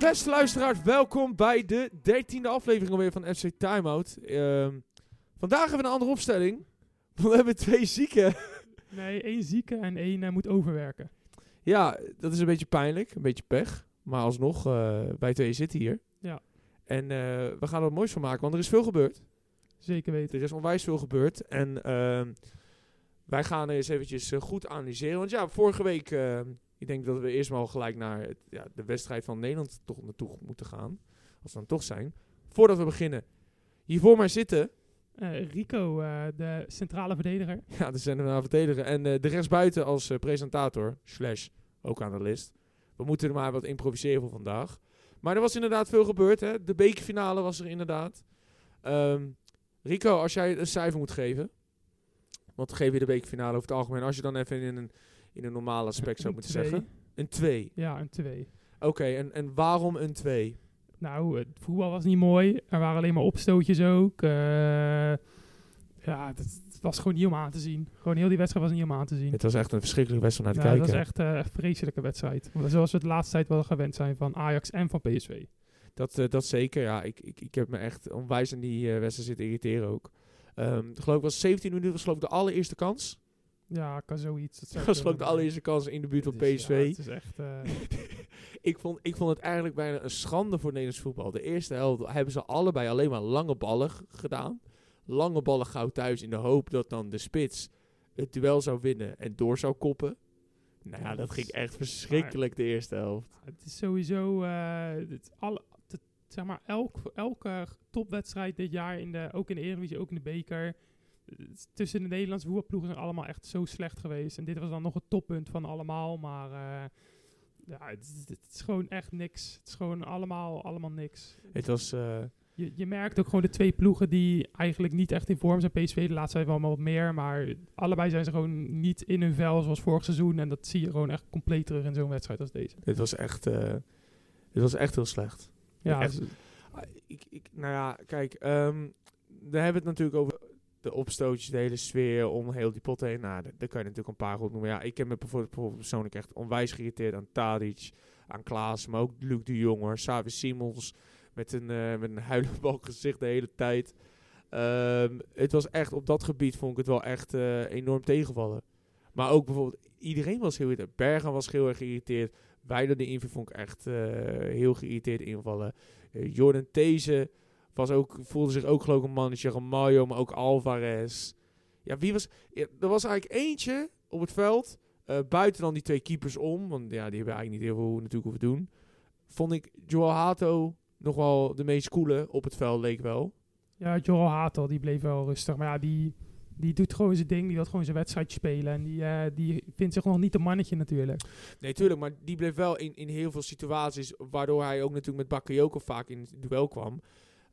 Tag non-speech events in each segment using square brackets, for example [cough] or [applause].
Beste luisteraars, welkom bij de dertiende aflevering alweer van FC Timeout. Ehm vandaag hebben we een andere opstelling. We hebben twee zieken. [laughs] Nee, één zieke en één eh, moet overwerken. Ja, dat is een beetje pijnlijk, een beetje pech. Maar alsnog, eh wij twee zitten hier. Ja. En eh, we gaan er wat moois van maken, want er is veel gebeurd. Zeker weten. Er is onwijs veel gebeurd. En ehm, wij gaan eens eventjes goed analyseren. Want ja, vorige week, eh, ik denk dat we eerst maar al gelijk naar het, ja, de wedstrijd van Nederland toch naartoe moeten gaan. Als we dan toch zijn. Voordat we beginnen. Hier voor mij zitten, Eh, Rico, eh, de centrale verdediger. [laughs] ja, de zender naar verdedigen. En eh, de rechtsbuiten als presentator, slash ook analist. We moeten er maar wat improviseren voor vandaag. Maar er was inderdaad veel gebeurd. Hè? De bekerfinale was er inderdaad. Ehm, Rico, als jij een cijfer moet geven. Wat geef je de bekerfinale over het algemeen? Als je dan even in een, in een normaal aspect zou Een moeten twee. zeggen. Een 2. Ja, een 2. Oké, en, en waarom een 2? Nou, het voetbal was niet mooi. Er waren alleen maar opstootjes ook. Eh, ja, het, het was gewoon niet om aan te zien. Gewoon heel die wedstrijd was niet om aan te zien. Het was echt een verschrikkelijke wedstrijd om Ja, naar het te was kijken. echt eh, een vreselijke wedstrijd. Zoals we het de laatste tijd wel gewend zijn van Ajax en van PSV. Dat, eh, dat zeker, ja. Ik, ik, ik heb me echt onwijs aan die eh, wedstrijd zitten irriteren ook. Ehm geloof ik was 17 minuten, was geloof ik de allereerste kans. Ja, kan zoiets. Dat was ik de allereerste kans in de buurt van PSV. ja, het is echt... eh, [laughs] ik, vond, ik vond het eigenlijk bijna een schande voor Nederlands voetbal. De eerste helft hebben ze allebei alleen maar lange ballen gedaan. Lange ballen gauw thuis in de hoop dat dan de spits het duel zou winnen en door zou koppen. Nou ja, dat ging echt verschrikkelijk de eerste helft. Het is sowieso, eh, het, alle, het- zeg maar, elk, elke topwedstrijd dit jaar, in de, ook in de Eredivisie, ook in de beker, tussen de Nederlandse voetbalploegen zijn allemaal echt zo slecht geweest. En dit was dan nog het toppunt van allemaal, maar eh, ja, het, is- het is gewoon echt niks. Het is gewoon allemaal, allemaal niks. Het was... eh, Je, je merkt ook gewoon de twee ploegen die eigenlijk niet echt in vorm zijn. PSV de laatste tijd wel maar wat meer, maar allebei zijn ze gewoon niet in hun vel zoals vorig seizoen. En dat zie je gewoon echt compleet terug in zo'n wedstrijd als deze. het was echt... eh, het was echt heel slecht. Ja, Echt. Ah, Ik, ik, nou ja, kijk, ehm daar hebben we het natuurlijk over de opstootjes, de hele sfeer om heel die pot heen. Nou, daar, kan je natuurlijk een paar goed noemen. Ja, ik heb me bijvoorbeeld, persoonlijk echt onwijs geïrriteerd aan Tadic, aan Klaas, maar ook Luc de Jonger, Savi Simons met een, eh met een [laughs] huilenbalk gezicht de hele tijd. Ehm, het was echt, op dat gebied vond ik het wel echt eh, enorm tegenvallen. Maar ook bijvoorbeeld, iedereen was heel irriteerd. Bergen was heel erg geïrriteerd. Weiler de inval vond ik echt eh, heel geïrriteerd invallen. Jordan These was ook, voelde zich ook geloof ik een mannetje. Ramallo, maar ook Alvarez. Ja, wie was... Ja, er was eigenlijk eentje op het veld. eh, buiten dan die twee keepers om. Want ja, die hebben eigenlijk niet heel veel natuurlijk hoeven doen. Vond ik Joel Hato nog wel de meest coole op het veld, leek wel. Ja, Joel Hatel, die bleef wel rustig. Maar ja, die, die doet gewoon zijn ding. Die wil gewoon zijn wedstrijdje spelen. En die, eh, die vindt zich nog niet een mannetje natuurlijk. Nee, tuurlijk, maar die bleef wel in, in heel veel situaties, waardoor hij ook natuurlijk met Bakayoko vaak in het duel kwam,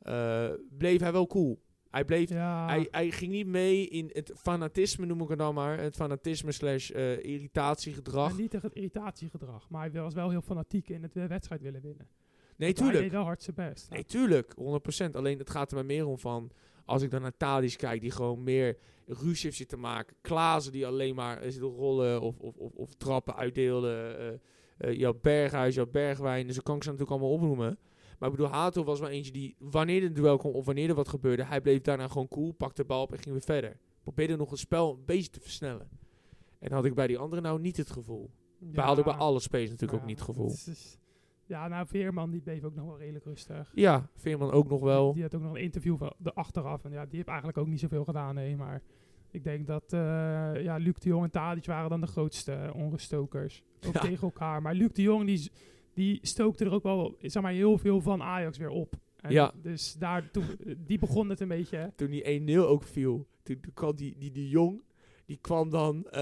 eh, bleef hij wel cool. Hij bleef Ja, Hij, hij ging niet mee in het fanatisme, noem ik het dan maar. Het fanatisme slash eh, irritatiegedrag. en niet tegen het irritatiegedrag. Maar hij was wel heel fanatiek in het eh, wedstrijd willen winnen. Nee, Want Hij tuurlijk. deed wel hard zijn best. Nee, tuurlijk. 100%. Alleen het gaat er maar meer om van... Als ik dan naar Tadic kijk, die gewoon meer ruzie heeft zitten maken. Klaassen die alleen maar zitten rollen of, of, of, of trappen uitdeelden. jouw Berghuis, jouw Bergwijn. Dus zo kan ik ze natuurlijk allemaal opnoemen. Maar ik bedoel, Hato was wel eentje die, wanneer het duel kwam of wanneer er wat gebeurde, hij bleef daarna gewoon cool, pakte de bal op en ging weer verder. Probeerde nog het spel een beetje te versnellen. En had ik bij die anderen nou niet het gevoel. Bij had ik bij alle spelers natuurlijk ook niet het gevoel. is- ja, nou, Veerman die bleef ook nog wel redelijk rustig. Ja, Veerman ook nog wel. Die had ook nog een interview van de achteraf. En ja, die heeft eigenlijk ook niet zoveel gedaan, nee. Maar ik denk dat eh, ja, Luc de Jong en Tadic waren dan de grootste eh, onruststokers. Ook Ja. tegen elkaar. Maar Luc de Jong, die, die stookte er ook wel zeg maar, heel veel van Ajax weer op. En Ja. Dus daar, toen, die begon het een beetje. Toen die 1-0 ook viel, toen toen kwam die, die, die jong, die kwam dan eh,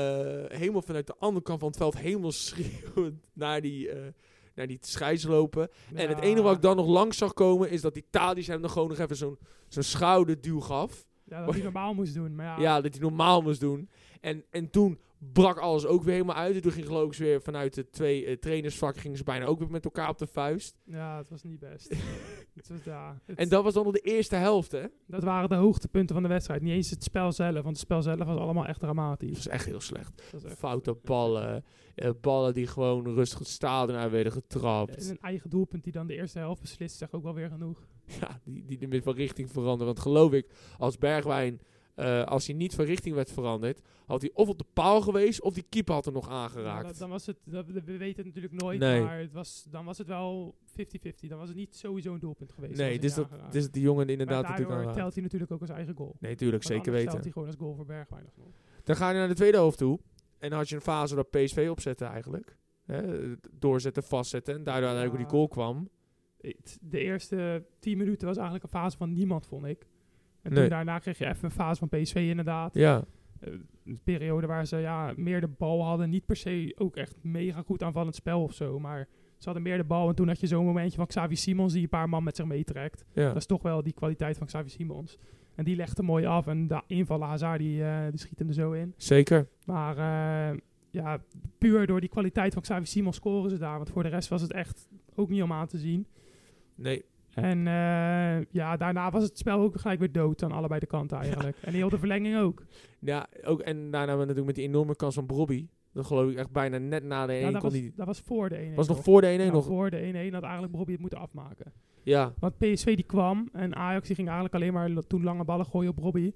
helemaal vanuit de andere kant van het veld, helemaal [laughs] schreeuwend naar die, eh naar die scheids lopen. En het enige wat ik dan nog langs zag komen, is dat die Tadic hem dan gewoon nog even zo'n zo'n schouderduw gaf. Ja, dat hij normaal moest doen. Maar ja, Ja, dat hij normaal moest doen. En, en toen brak alles ook weer helemaal uit. En toen ging geloof ik weer vanuit de twee uh, trainersvakken gingen ze bijna ook weer met elkaar op de vuist. Ja, het was niet best. [laughs] het was, ja, het En dat was dan nog de eerste helft, hè? dat waren de hoogtepunten van de wedstrijd. Niet eens het spel zelf, want het spel zelf was allemaal echt dramatisch. was echt heel slecht. Echt- Foute ballen. eh, ballen die gewoon rustig het stadion uit werden En getrapt. een eigen doelpunt die dan de eerste helft beslist, zegt ook wel weer genoeg. Ja, die, die met van richting veranderen. Want geloof ik, als Bergwijn, eh, als hij niet van richting werd veranderd, had hij of op de paal geweest of die keeper had er nog Ja, aangeraakt. dan was het, dat, we weten het natuurlijk nooit, Nee. maar het was, dan was het wel 50-50. Dan was het niet sowieso een doelpunt geweest. nee, dus dat, dus die jongen Maar inderdaad natuurlijk daardoor aan. telt hij natuurlijk ook als eigen goal. Nee, tuurlijk, Want zeker weten. telt hij gewoon als goal voor Bergwijn. Dan ga je naar de tweede helft toe. En dan had je een fase dat PSV opzette eigenlijk. Hè, doorzetten, vastzetten. En daardoor ook die goal kwam. De eerste 10 minuten was eigenlijk een fase van niemand, vond ik. En Nee. toen daarna kreeg je even een fase van PSV inderdaad. Ja, Eh, een periode waar ze ja, meer de bal hadden. Niet per se ook echt mega goed aanvallend spel of zo. Maar ze hadden meer de bal. En toen had je zo'n momentje van Xavi Simons die een paar man met zich meetrekt. ja. Dat is toch wel die kwaliteit van Xavi Simons. En die legt hem mooi af. En de invallen Hazard die, eh, die schiet hem er zo in. zeker. Maar eh, ja, puur door die kwaliteit van Xavi Simons scoren ze daar. Want voor de rest was het echt ook niet om aan te zien. Nee, En eh, ja, daarna was het spel ook gelijk weer dood aan allebei de kanten eigenlijk. [laughs] En heel de verlenging ook. Ja, ook, en daarna natuurlijk met die enorme kans van Brobby. Dat geloof ik echt bijna net na de 1 Ja, dat, kon was, die... dat was voor de 1-1. Was nog voor de 1-1 Ja, nog. Voor de 1-1 had eigenlijk Bobby het moeten afmaken. Ja, Want PSV die kwam en Ajax die ging eigenlijk alleen maar toen lange ballen gooien op Robbie.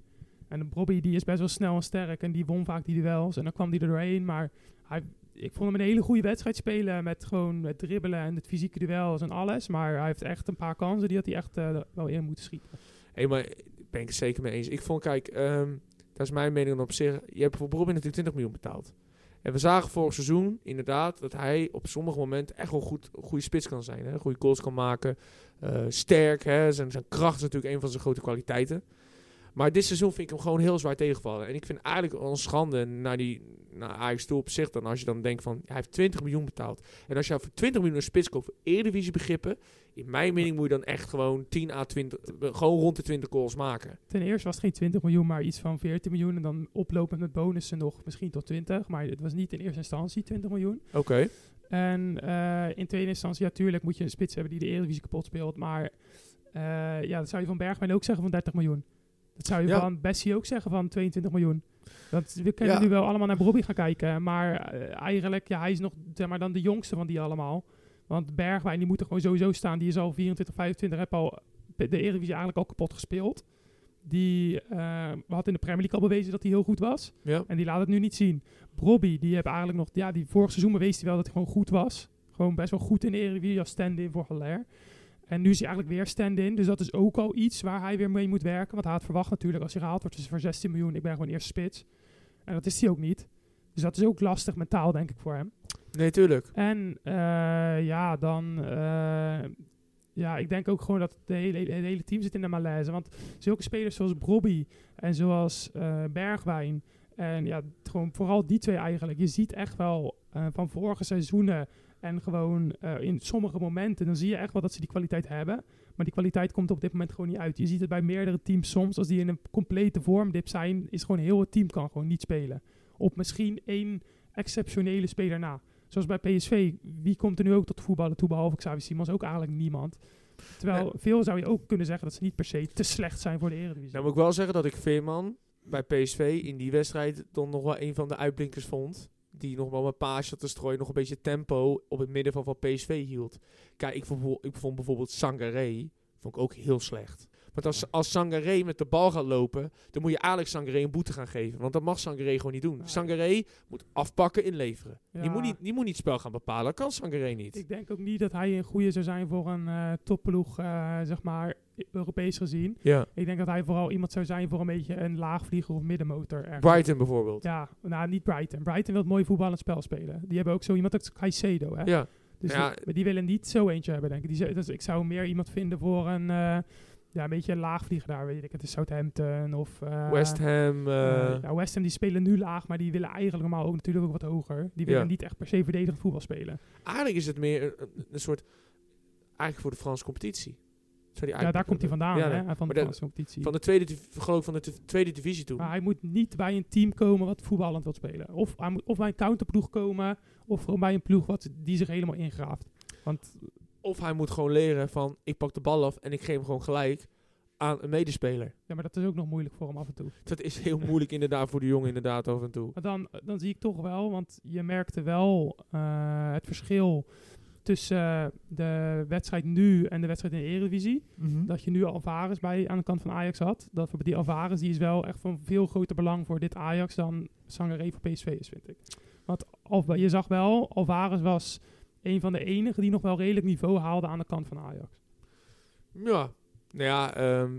En Robbie die is best wel snel en sterk en die won vaak die duels. En dan kwam die er doorheen. Maar hij, ik vond hem een hele goede wedstrijd spelen met gewoon het dribbelen en het fysieke duels en alles. Maar hij heeft echt een paar kansen die had hij echt eh, wel in moeten schieten. Hé, maar ben ik zeker mee eens. Ik vond, kijk, ehm, dat is mijn mening op zich. Je hebt voor Brobby natuurlijk 20 miljoen betaald. En we zagen vorig seizoen inderdaad dat hij op sommige momenten echt wel goed, goede spits kan zijn. Hè? Goede goals kan maken. eh, sterk. Hè? Zijn, zijn kracht is natuurlijk een van zijn grote kwaliteiten. Maar dit seizoen vind ik hem gewoon heel zwaar tegenvallen. En ik vind eigenlijk wel een schande naar, die, naar Ajax toe op zich dan. Als je dan denkt van, hij heeft 20 miljoen betaald. En als je voor 20 miljoen een spits koopt voor Eredivisie begrippen. In mijn mening moet je dan echt gewoon 10 à 20, eh, gewoon rond de 20 goals maken. Ten eerste was het geen 20 miljoen, maar iets van 14 miljoen. En dan oplopend met bonussen nog misschien tot 20. Maar het was niet in eerste instantie 20 miljoen. Oké. En eh, in tweede instantie, ja, tuurlijk moet je een spits hebben die de Eredivisie kapot speelt. Maar eh, ja, dat zou je van Bergwijn ook zeggen van 30 miljoen. Dat zou je Ja. van Bessie ook zeggen van 22 miljoen. Dat, we kunnen Ja. nu wel allemaal naar Bobby gaan kijken. Maar eh, eigenlijk, ja, hij is nog zeg maar, dan de jongste van die allemaal. Want Bergwijn, die moet er gewoon sowieso staan. Die is al 24, 25, heb al de Eredivisie eigenlijk al kapot gespeeld. Die eh, had in de Premier League al bewezen dat hij heel goed was. Ja. En die laat het nu niet zien. Robbie, die heeft eigenlijk nog... Ja, die vorig seizoen bewees hij wel dat hij gewoon goed was. Gewoon best wel goed in de Eredivisie als stand-in voor Haller. En nu is hij eigenlijk weer stand-in. Dus dat is ook al iets waar hij weer mee moet werken. Want hij had verwacht natuurlijk als hij gehaald wordt dus voor 16 miljoen. Ik ben gewoon eerste spits. En dat is hij ook niet. Dus dat is ook lastig mentaal, denk ik, voor hem. Nee, tuurlijk. En eh, ja, dan... eh, ja, ik denk ook gewoon dat de hele, het hele team zit in de malaise. Want zulke spelers zoals Brobby en zoals eh, Bergwijn... En ja, gewoon vooral die twee eigenlijk. Je ziet echt wel van vorige seizoenen... En gewoon eh, in sommige momenten, dan zie je echt wel dat ze die kwaliteit hebben. Maar die kwaliteit komt op dit moment gewoon niet uit. Je ziet het bij meerdere teams soms. Als die in een complete vormdip zijn, is gewoon heel het team kan gewoon niet spelen. Op misschien één exceptionele speler na. Zoals bij PSV, wie komt er nu ook tot voetballen toe, behalve Xavi Simons? Ook eigenlijk niemand. Terwijl Nee. veel zou je ook kunnen zeggen dat ze niet per se te slecht zijn voor de Eredivisie. Nou moet ik wel zeggen dat ik Veerman bij PSV in die wedstrijd dan nog wel een van de uitblinkers vond. Die nog wel een paasje te strooien, nog een beetje tempo op het midden van, van PSV hield. Kijk, ik vond, ik vond bijvoorbeeld Sangaré, vond ik ook heel slecht. Want als, als Sangaré met de bal gaat lopen, dan moet je eigenlijk Sangaré een boete gaan geven. Want dat mag Sangaré gewoon niet doen. Nee. Sangaré moet afpakken, inleveren. Die, Ja. moet niet, die moet niet het spel gaan bepalen. Dat kan Sangaré niet. Ik denk ook niet dat hij een goede zou zijn voor een eh topploeg, eh, zeg maar, Europees gezien. ja. Ik denk dat hij vooral iemand zou zijn voor een beetje een laagvlieger of middenmotor. ergens. Brighton bijvoorbeeld. Ja, nou niet Brighton. Brighton wil mooi voetballend spel spelen. Die hebben ook zo iemand als Caicedo, hè. Ja. Dus Ja. die, maar die willen niet zo eentje hebben, denk ik. Die, dus ik zou meer iemand vinden voor een, eh, ja, een beetje een laagvlieger daar, weet ik. Het is Southampton of... eh, West Ham. eh, eh, ja, West Ham die spelen nu laag, maar die willen eigenlijk normaal ook natuurlijk ook wat hoger. Die willen Ja. niet echt per se verdedigend voetbal spelen. Eigenlijk is het meer een, soort... Eigenlijk voor de Franse competitie. Die Ja, daar komt hij vandaan, Ja, hè, nee. van de Franse competitie. Van de tweede, geloof ik van de tweede divisie toen. Maar hij moet niet bij een team komen wat voetballend wil spelen. Of hij moet of bij een counterploeg komen, of gewoon bij een ploeg wat, die zich helemaal ingraaft. Want Of hij moet gewoon leren van, ik pak de bal af en ik geef hem gewoon gelijk aan een medespeler. ja, maar dat is ook nog moeilijk voor hem af en toe. Dat is heel moeilijk inderdaad voor de jongen inderdaad af en toe. Maar dan, dan zie ik toch wel, want je merkte wel eh, het verschil tussen de wedstrijd nu en de wedstrijd in de Eredivisie. Dat je nu Alvarez bij aan de kant van Ajax had. Dat voor die Alvarez die is wel echt van veel groter belang voor dit Ajax dan Sangaré voor PSV is, vind ik. Want Al- je zag wel, Alvarez was een van de enigen die nog wel redelijk niveau haalde aan de kant van Ajax. Ja, nou ja, ehm,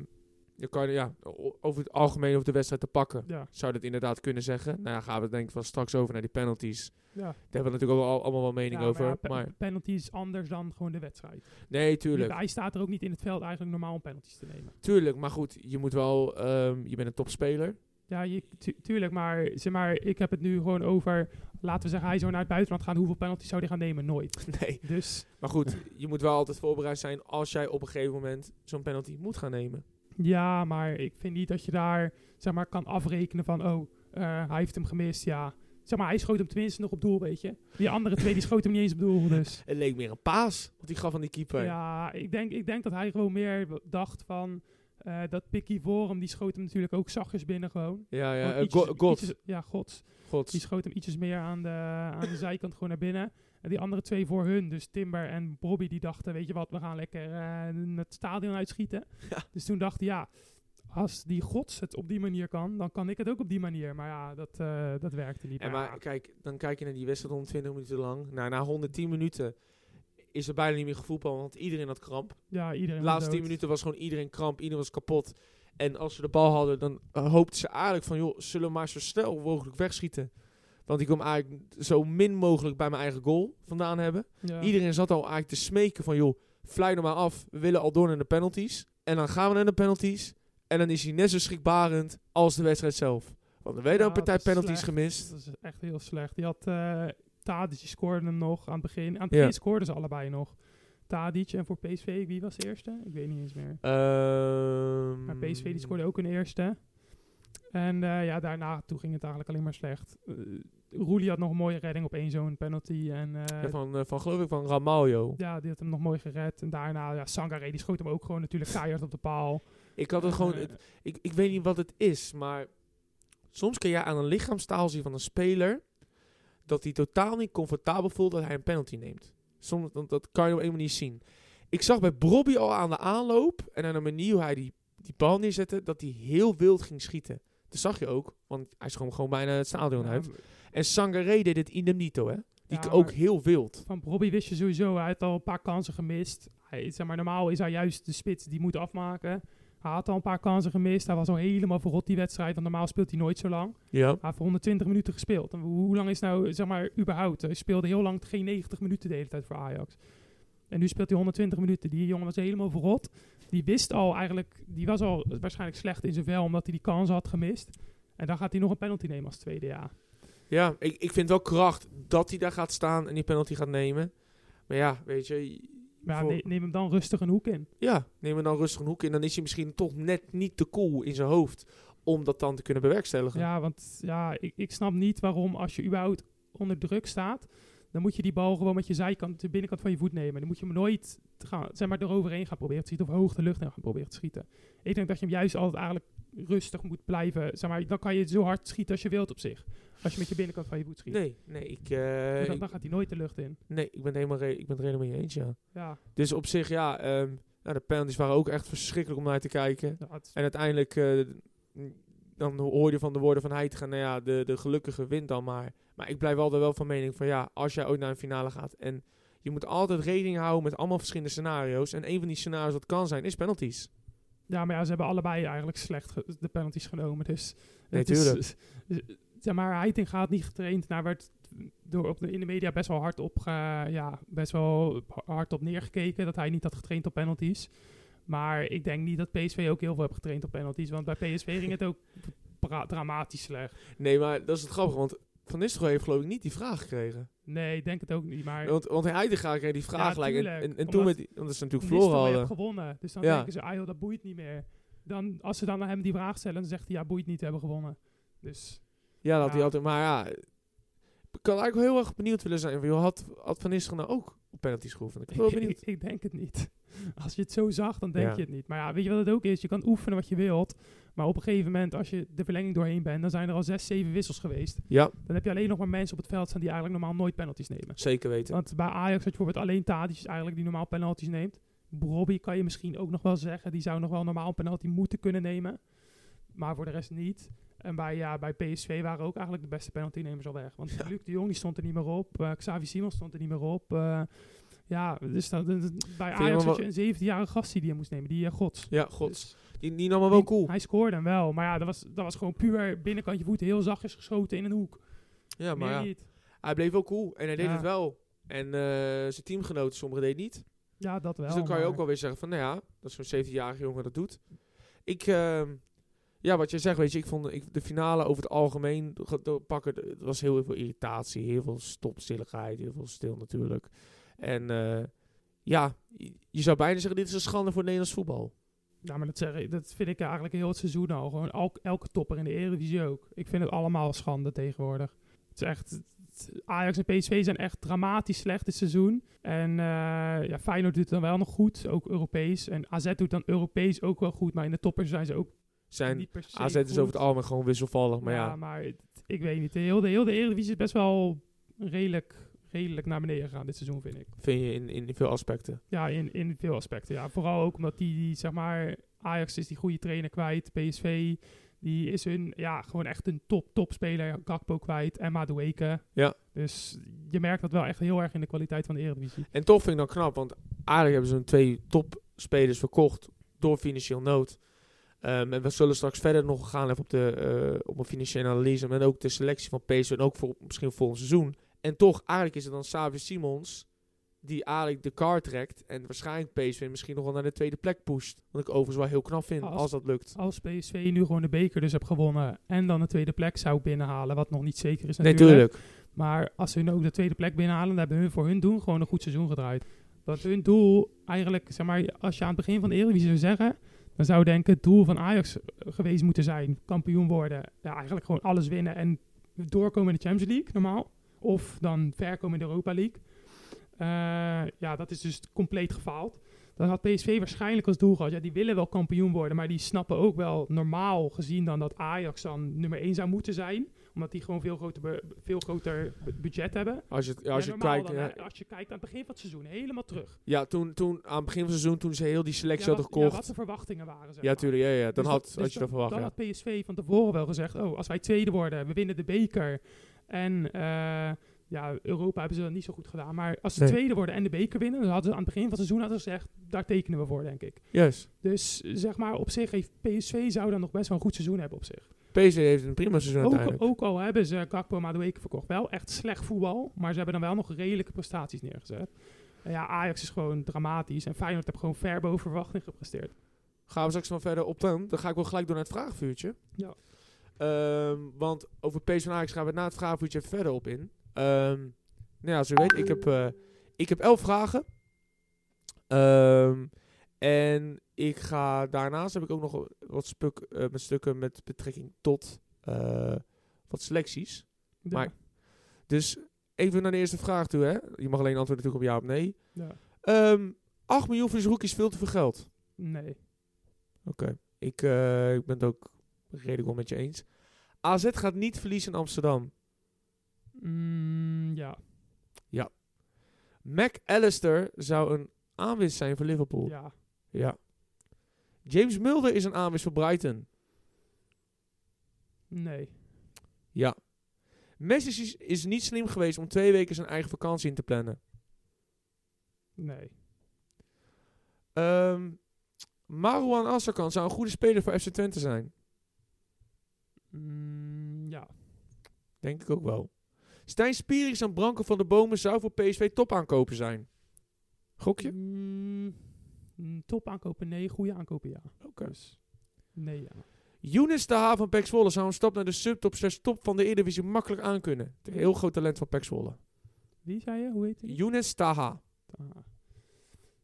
je kan, ja, over het algemeen over de wedstrijd te pakken, Ja, zou dat inderdaad kunnen zeggen. Nou ja, gaan we denk ik wel straks over naar die penalties. ja. Daar hebben we natuurlijk ook al, allemaal wel mening Ja, over. ja, maar penalty is anders dan gewoon de wedstrijd. nee, tuurlijk. Hij staat er ook niet in het veld eigenlijk normaal om penalties te nemen. Tuurlijk, maar goed, je moet wel, ehm, je bent een topspeler. Ja, je, tu- tuurlijk, maar, zeg maar ik heb het nu gewoon over, laten we zeggen, hij zou naar het buitenland gaan. Hoeveel penalties zou hij gaan nemen? Nooit. [laughs] Nee, Dus maar goed, je moet wel altijd voorbereid zijn als jij op een gegeven moment zo'n penalty moet gaan nemen. ja, maar ik vind niet dat je daar, zeg maar, kan afrekenen van, oh, eh, hij heeft hem gemist, ja. Zeg maar, hij schoot hem tenminste nog op doel, weet je. Die andere twee, die schoten hem niet eens op doel, [laughs] dus... Het leek meer een paas, wat hij gaf aan die keeper. Ja, ik denk, ik denk dat hij gewoon meer dacht van, eh, dat Picky voor hem, die schoot hem natuurlijk ook zachtjes binnen gewoon. ja, ja eh, ietsjes- God, ietsjes- ja, gods. Gods. Die schoot hem ietsjes meer aan de, aan de zijkant gewoon naar binnen. En die andere twee voor hun, dus Timber en Bobby, die dachten, weet je wat, we gaan lekker eh, het stadion uitschieten. [laughs] Ja. Dus toen dacht hij, ja, als die gods het op die manier kan, dan kan ik het ook op die manier. Maar ja, dat, dat werkte niet. En Maar maar kijk, dan kijk je naar die wedstrijd 120 minuten lang. Nou, na 110 minuten is er bijna niet meer gevoetbal, want iedereen had kramp. ja, iedereen De laatste 10 dood. minuten was gewoon iedereen kramp, iedereen was kapot. En als ze de bal hadden, dan uh, hoopten ze eigenlijk van, joh, zullen we maar zo snel mogelijk wegschieten. Want ik wil hem eigenlijk zo min mogelijk bij mijn eigen goal vandaan hebben. Ja. Iedereen zat al eigenlijk te smeken van, joh, fluit er maar af. We willen al door naar de penalties. En dan gaan we naar de penalties. En dan is hij net zo schrikbarend als de wedstrijd zelf. Want er werden Ja, een partij penalties slecht. gemist. Dat is echt heel slecht. Die had uh, Tadic, scoorde hem nog aan het begin. Aan het Ja. begin scoorden ze allebei nog. Tadic en voor PSV, wie was de eerste? Ik weet niet eens meer. Ehm, Maar PSV die scoorde ook een eerste. En eh, ja, daarna toen ging het eigenlijk alleen maar slecht. Uh, Roelie had nog een mooie redding op één zo'n penalty. En, uh, Ja, van, van geloof ik van Ramaljo. Ja, die had hem nog mooi gered. En daarna, ja, Sangaré, die schoot hem ook gewoon natuurlijk keihard op de paal. Ik had het gewoon... eh, het- ik, ik weet niet wat het is, maar... Soms kun je aan een lichaamstaal zien van een speler... dat hij totaal niet comfortabel voelt dat hij een penalty neemt. Soms, dat, dat kan je op een manier zien. Ik zag bij Bobby al aan de aanloop... en aan de manier hoe hij die, die bal neerzette... dat hij heel wild ging schieten. Dat zag je ook, want hij schoot gewoon bijna het stadion ja, uit. En Sangaré deed het idem dito, hè? Die Ja, ook heel wild. Van Robbie wist je sowieso, hij had al een paar kansen gemist. Hij, zeg maar, normaal is hij juist de spits die moet afmaken. Hij had al een paar kansen gemist. Hij was al helemaal verrot die wedstrijd, want normaal speelt hij nooit zo lang. Ja. Hij heeft 120 minuten gespeeld. En hoe, lang is nou, zeg maar, überhaupt? Hij speelde heel lang geen 90 minuten de hele tijd voor Ajax. En nu speelt hij 120 minuten. Die jongen was helemaal verrot. Die wist al eigenlijk, die was al waarschijnlijk slecht in zijn vel, omdat hij die kansen had gemist. En dan gaat hij nog een penalty nemen als tweede jaar. Ja, ik, ik vind wel kracht dat hij daar gaat staan en die penalty gaat nemen. Maar ja, weet je... Maar voor- neem hem dan rustig een hoek in. Ja, neem hem dan rustig een hoek in. Dan is hij misschien toch net niet te cool in zijn hoofd om dat dan te kunnen bewerkstelligen. Ja, want ja, ik, ik snap niet waarom als je überhaupt onder druk staat, dan moet je die bal gewoon met je zijkant, de binnenkant van je voet nemen. Dan moet je hem nooit gaan, zeg maar, eroverheen gaan proberen te schieten of hoog de lucht in gaan proberen te schieten. Ik denk dat je hem juist altijd eigenlijk rustig moet blijven. Zeg maar, dan kan je zo hard schieten als je wilt op zich. Als je met je binnenkant van je voet schiet. Nee, nee, ik, eh, dan, dan gaat hij nooit de lucht in. nee, ik ben helemaal, ik ben het er helemaal mee eens, ja. Ja, Dus op zich, ja, ehm, nou, de penalties waren ook echt verschrikkelijk om naar te kijken. ja, En uiteindelijk, eh, dan hoor je van de woorden van Heitinga, nou ja, de, de gelukkige wint dan maar. Maar ik blijf altijd wel van mening van, ja, als jij ooit naar een finale gaat en je moet altijd rekening houden met allemaal verschillende scenario's. En een van die scenario's dat kan zijn, is penalties. Ja, maar ja, ze hebben allebei eigenlijk slecht de penalties genomen. Dus Nee, het is, tuurlijk. eh, [laughs] zeg maar, Heiting gaat niet getraind. Daar werd door op de, in de media best wel hard op, ja, best wel hard op neergekeken dat hij niet had getraind op penalties. Maar ik denk niet dat PSV ook heel veel heeft getraind op penalties. Want bij PSV ging het ook [laughs] dramatisch slecht. Nee, maar dat is het grappige, want Van Nistelrooy heeft geloof ik niet die vraag gekregen. Nee, ik denk het ook niet. Maar Want, want hij kreeg die vraag Ja, gelijk. En, en, en toen met die, omdat ze natuurlijk verloren hadden. gewonnen. Dus dan Ja. denken ze, ah joh, dat boeit niet meer. Dan, als ze dan aan hem die vraag stellen, dan zegt hij, ja, boeit niet, hebben gewonnen. Dus Ja, dat hij altijd. Maar ja, ik kan eigenlijk wel heel erg benieuwd willen zijn. joh, Had, had Van Nistelrooy nou ook op penalties geoefend? Ik ben wel ik, benieuwd. ik, ik denk het niet. [laughs] Als je het zo zag, dan denk Ja. je het niet. Maar ja, weet je wat het ook is? Je kan oefenen wat je wilt. Maar op een gegeven moment, als je de verlenging doorheen bent, dan zijn er al zes, zeven wissels geweest. Ja, Dan heb je alleen nog maar mensen op het veld staan die eigenlijk normaal nooit penalties nemen. zeker weten. Want bij Ajax had je bijvoorbeeld alleen Tadic eigenlijk die normaal penalties neemt. Robbie kan je misschien ook nog wel zeggen. Die zou nog wel normaal een penalty moeten kunnen nemen. Maar voor de rest niet. En bij, ja, bij PSV waren ook eigenlijk de beste penaltynemers al weg. Want Ja. Luc de Jong die stond er niet meer op. eh Xavi Simons stond er niet meer op. eh, ja, dus dat, bij je Ajax had je een 17-jarige gast die die moest nemen. Die uh, Gods. Ja, god. Dus Die, die nam wel die- cool. Hij scoorde hem wel. Maar ja, dat was, dat was gewoon puur binnenkantje voeten. Heel zachtjes geschoten in een hoek. Ja, maar ja. niet. Hij bleef wel cool. En hij deed Ja. het wel. En eh, zijn teamgenoten, sommigen deden niet. Ja, dat wel. dus dan kan je ook wel weer zeggen van, nou ja, dat zo'n 17-jarige jongen dat doet. Ik, ehm, ja, wat je zegt, weet je, ik vond ik, de finale over het algemeen pakken, er was heel veel irritatie, heel veel stopstilligheid, heel veel stil natuurlijk. En eh, ja, je, zou bijna zeggen, dit is een schande voor Nederlands voetbal. Ja, maar dat, zeg dat vind ik eigenlijk heel het seizoen al. Gewoon elk, elke topper in de Eredivisie ook. Ik vind het allemaal schande tegenwoordig. Het is echt... Ajax en PSV zijn echt dramatisch slecht dit seizoen. En eh, ja, Feyenoord doet het dan wel nog goed, ook Europees. En AZ doet dan Europees ook wel goed, maar in de toppers zijn ze ook Zijn niet per se AZ is goed. over het algemeen gewoon wisselvallig, maar ja. maar het- ik weet niet. De hele, de hele Eredivisie is best wel redelijk, redelijk naar beneden gegaan dit seizoen, vind ik. vind je in, in veel aspecten. Ja, in, in veel aspecten. Ja. Vooral ook omdat die, die, zeg maar, Ajax is die goede trainer kwijt. PSV, die is hun, ja, gewoon echt een top, top speler. Gakpo kwijt en Madueke. Ja. Dus je merkt dat wel echt heel erg in de kwaliteit van de Eredivisie. En toch vind ik dan knap, want eigenlijk hebben ze hun twee topspelers verkocht door financieel nood. Ehm, en we zullen straks verder nog gaan even op, de, eh, op een financiële analyse, maar ook de selectie van PSV en ook voor misschien volgend seizoen. En toch, eigenlijk is het dan Xavi Simons die eigenlijk de car trekt en waarschijnlijk PSV misschien nog wel naar de tweede plek pusht. Wat ik overigens wel heel knap vind, Als- als dat lukt. Als PSV nu gewoon de beker dus hebt gewonnen en dan de tweede plek zou binnenhalen, wat nog niet zeker is Nee, natuurlijk. tuurlijk. Maar als ze hun ook de tweede plek binnenhalen, dan hebben hun voor hun doen gewoon een goed seizoen gedraaid. Dat hun doel eigenlijk, zeg maar, als je aan het begin van de Eredivisie zou zeggen, dan zou denk ik het doel van Ajax geweest moeten zijn. Kampioen worden. Ja, eigenlijk gewoon alles winnen en doorkomen in de Champions League, normaal. Of dan ver komen in de Europa League. Eh, ja, dat is dus compleet gefaald. Dan had PSV waarschijnlijk als doel gehad. Ja, die willen wel kampioen worden, maar die snappen ook wel normaal gezien dan dat Ajax dan nummer 1 zou moeten zijn. Omdat die gewoon veel groter, veel groter bu- budget hebben. Als je, als Ja, je kijkt, dan, ja, als je kijkt aan het begin van het seizoen, helemaal terug. ja, toen, toen aan het begin van het seizoen, toen ze heel die selectie Ja, hadden wat, ja, gekocht. wat de verwachtingen waren, zeg Ja, maar. tuurlijk, ja, ja. Dan Dus had, had dus je dat verwacht, Dan ja. had PSV van tevoren wel gezegd, oh, als wij tweede worden, we winnen de beker. En eh, ja, Europa hebben ze dat niet zo goed gedaan. Maar als ze Nee. tweede worden en de beker winnen, dan hadden ze aan het begin van het seizoen hadden ze gezegd, daar tekenen we voor, denk ik. Juist. Dus zeg maar, op zich heeft PSV zou dan nog best wel een goed seizoen hebben op zich. PSV heeft een prima seizoen Ook, uiteindelijk. ook al hebben ze Gakpo en Madueke verkocht. Wel echt slecht voetbal, maar ze hebben dan wel nog redelijke prestaties neergezet. En ja, Ajax is gewoon dramatisch en Feyenoord heeft gewoon ver boven verwachting gepresteerd. Gaan we straks nog verder op dan. Dan ga ik wel gelijk door naar het vraagvuurtje. Ja. Ehm, want over PSV en Ajax gaan we na het vraagvuurtje even verder op in. Ehm, nou ja, zoals u weet, ik heb, eh, ik heb elf vragen. Ehm, en ik ga daarnaast heb ik ook nog wat spuk, eh, met stukken met betrekking tot eh, wat selecties. Ja. Maar- Dus even naar de eerste vraag toe. Hè? Je mag alleen antwoorden natuurlijk op ja of nee. Ja. Ehm 8 miljoen voor is veel te veel geld. Nee. Oké. Ik, ik ben het ook redelijk wel met je eens. AZ gaat niet verliezen in Amsterdam. Mm, ja. Mac Allister zou een aanwinst zijn voor Liverpool. ja. Ja. James Mulder is een aanwinst voor Brighton. Nee. Ja. Messi is, is niet slim geweest om twee weken zijn eigen vakantie in te plannen. Nee. Ehm Marouane Assakan zou een goede speler voor FC Twente zijn. Mm, ja. Denk ik ook wel. Stijn Spierings en Branko van de Bomen zou voor PSV top aankopen zijn. Gokje? Mm, mm, top aankopen, nee. Goede aankopen, ja. Oké. Dus, nee, ja. Younes de van Pek Zwolle zou een stap naar de subtop slash top van de Eredivisie makkelijk aankunnen. Een heel groot talent van Pek Zwolle. Wie zei je? Hoe heet hij? Younes Taha. Ah.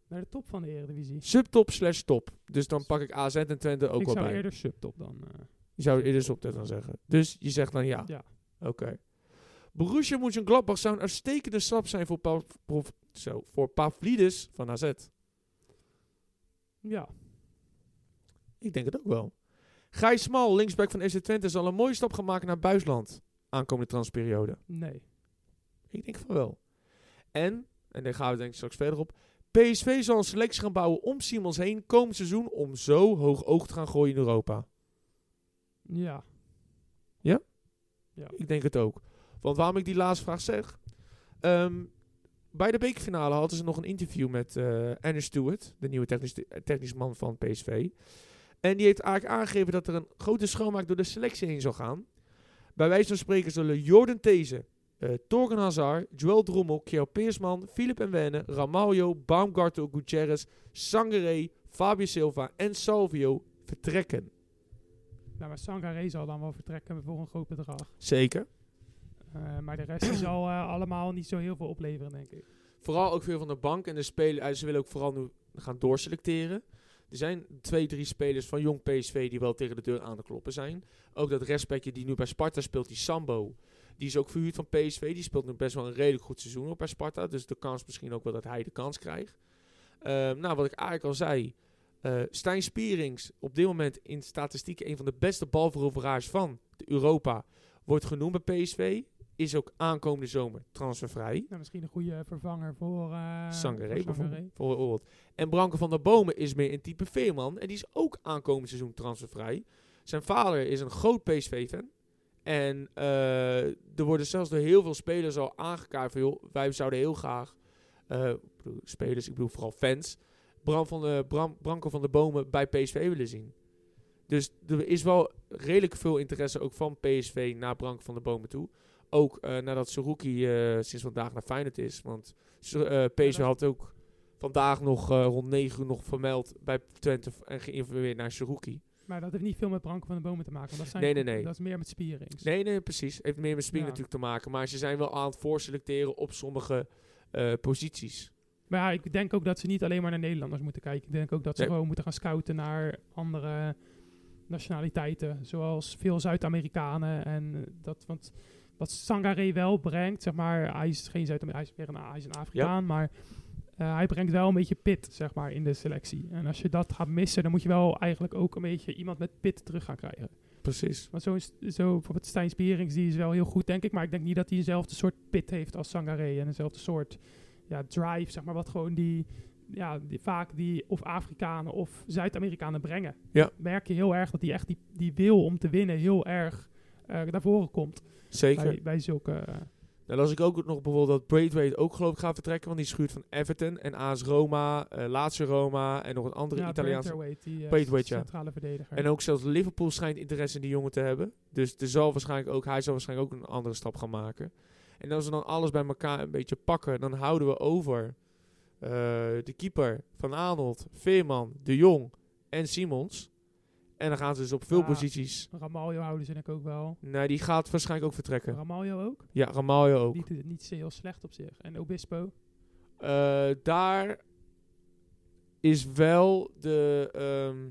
Naar de top van de Eredivisie. Subtop slash top. Dus dan pak ik AZ en Twente ook ik wel zou bij. eerder subtop dan. Je zou eerder subtop dan zeggen. Dus je zegt dan ja. ja. Oké. Borussia Mönchengladbach zou een uitstekende stap zijn voor, Pa- prof- zo, voor Pavlidis van AZ. ja. Ik denk het ook wel. Gijs Smal, linksback van FC Twente, zal een mooie stap gaan maken naar buisland. Aankomende transperiode. Nee. Ik denk van wel. En, en daar gaan we denk ik straks verder op. PSV zal een selectie gaan bouwen om Simons heen komend seizoen om zo hoog oog te gaan gooien in Europa. Ja. Ik denk het ook. Want waarom ik die laatste vraag zeg. ehm, bij de bekerfinale hadden ze nog een interview met eh Anne Stewart, de nieuwe technisch, technisch man van PSV. En die heeft eigenlijk aangegeven dat er een grote schoonmaak door de selectie heen zal gaan. Bij wijze van spreken zullen Jordan These, eh Torgen Hazard, Joel Drommel, Kjell Peersman, Philip Nwene, Ramaljo, Baumgartel, Gutierrez, Sangaré, Fabio Silva en Salvio vertrekken. Nou, maar Sangaré zal dan wel vertrekken voor een groot bedrag. Zeker. Eh, maar de rest zal eh, allemaal niet zo heel veel opleveren, denk ik. Vooral ook veel van de bank. En de spelers, eh, ze willen ook vooral nu gaan doorselecteren. Er zijn twee, drie spelers van jong PSV die wel tegen de deur aan te kloppen zijn. Ook dat respectje die nu bij Sparta speelt, die Sambo. Die is ook verhuurd van PSV. Die speelt nu best wel een redelijk goed seizoen op bij Sparta. Dus de kans misschien ook wel dat hij de kans krijgt. Ehm, nou, wat ik eigenlijk al zei. Eh Stijn Spierings, op dit moment in statistieken een van de beste balveroveraars van Europa. Wordt genoemd bij PSV. Is ook aankomende zomer transfervrij. Nou, misschien een goede vervanger voor uh, Sangaré bijvoorbeeld. En Branko van der Bomen is meer een type veerman. En die is ook aankomend seizoen transfervrij. Zijn vader is een groot PSV-fan. En eh, er worden zelfs door heel veel spelers al aangekaart van... joh, wij zouden heel graag... spelers, ik bedoel vooral fans... Bram van de, Bram, Branko van der Bomen bij PSV willen zien. Dus er is wel redelijk veel interesse ook van PSV naar Branko van der Bomen toe. Ook eh, nadat Saruki eh, sinds vandaag naar Feyenoord is. Want Su- eh, PSV had ook vandaag nog rond 9 uur nog vermeld bij Twente en geïnformeerd naar Saruki. Maar dat heeft niet veel met Branko van de Bomen te maken. Dat, zijn Nee, nee, nee. dat is meer met Spierings. Nee, nee, precies. Heeft meer met Ja. natuurlijk te maken. Maar ze zijn wel aan het voorselecteren op sommige posities. Maar ja, ik denk ook dat ze niet alleen maar naar Nederlanders moeten kijken. Ik denk ook dat ze Nee. gewoon moeten gaan scouten naar andere nationaliteiten. Zoals veel Zuid-Amerikanen. En dat, want wat Sangaré wel brengt, zeg maar, hij is geen Zuid-Amerikaan, hij is weer een, hij is een Afrikaan, maar eh, hij brengt wel een beetje pit, zeg maar, in de selectie. En als je dat gaat missen, dan moet je wel eigenlijk ook een beetje iemand met pit terug gaan krijgen. Precies. Want zo, is, zo bijvoorbeeld Stijn Spierings, die is wel heel goed, denk ik. Maar ik denk niet dat hij dezelfde soort pit heeft als Sangaré. En dezelfde soort ja, drive, zeg maar, wat gewoon die, ja, die, vaak die of Afrikanen of Zuid-Amerikanen brengen. Ja. Merk je heel erg dat die echt die, die wil om te winnen heel erg eh naar voren komt. Zeker. Bij, bij zulke... eh, Nou las ik ook nog bijvoorbeeld dat Braithwaite ook geloof ik gaat vertrekken. Want die schuurt van Everton en AS Roma, Lazio Roma en nog een andere ja, Italiaanse. Braithwaite, die centrale verdediger. En ook zelfs Liverpool schijnt interesse in die jongen te hebben. Dus er zal waarschijnlijk ook, hij zal waarschijnlijk ook een andere stap gaan maken. En als we dan alles bij elkaar een beetje pakken, dan houden we over eh, de keeper van Arnold, Veerman, De Jong en Simons. En dan gaan ze dus op veel Ja. posities. Ramaljo houden ze denk ik ook wel. Nee, die gaat waarschijnlijk ook vertrekken. Ramaljo ook. Ja, Ramaljo ook. Die doet het niet heel slecht op zich. En Obispo. Eh, daar is wel de. ehm,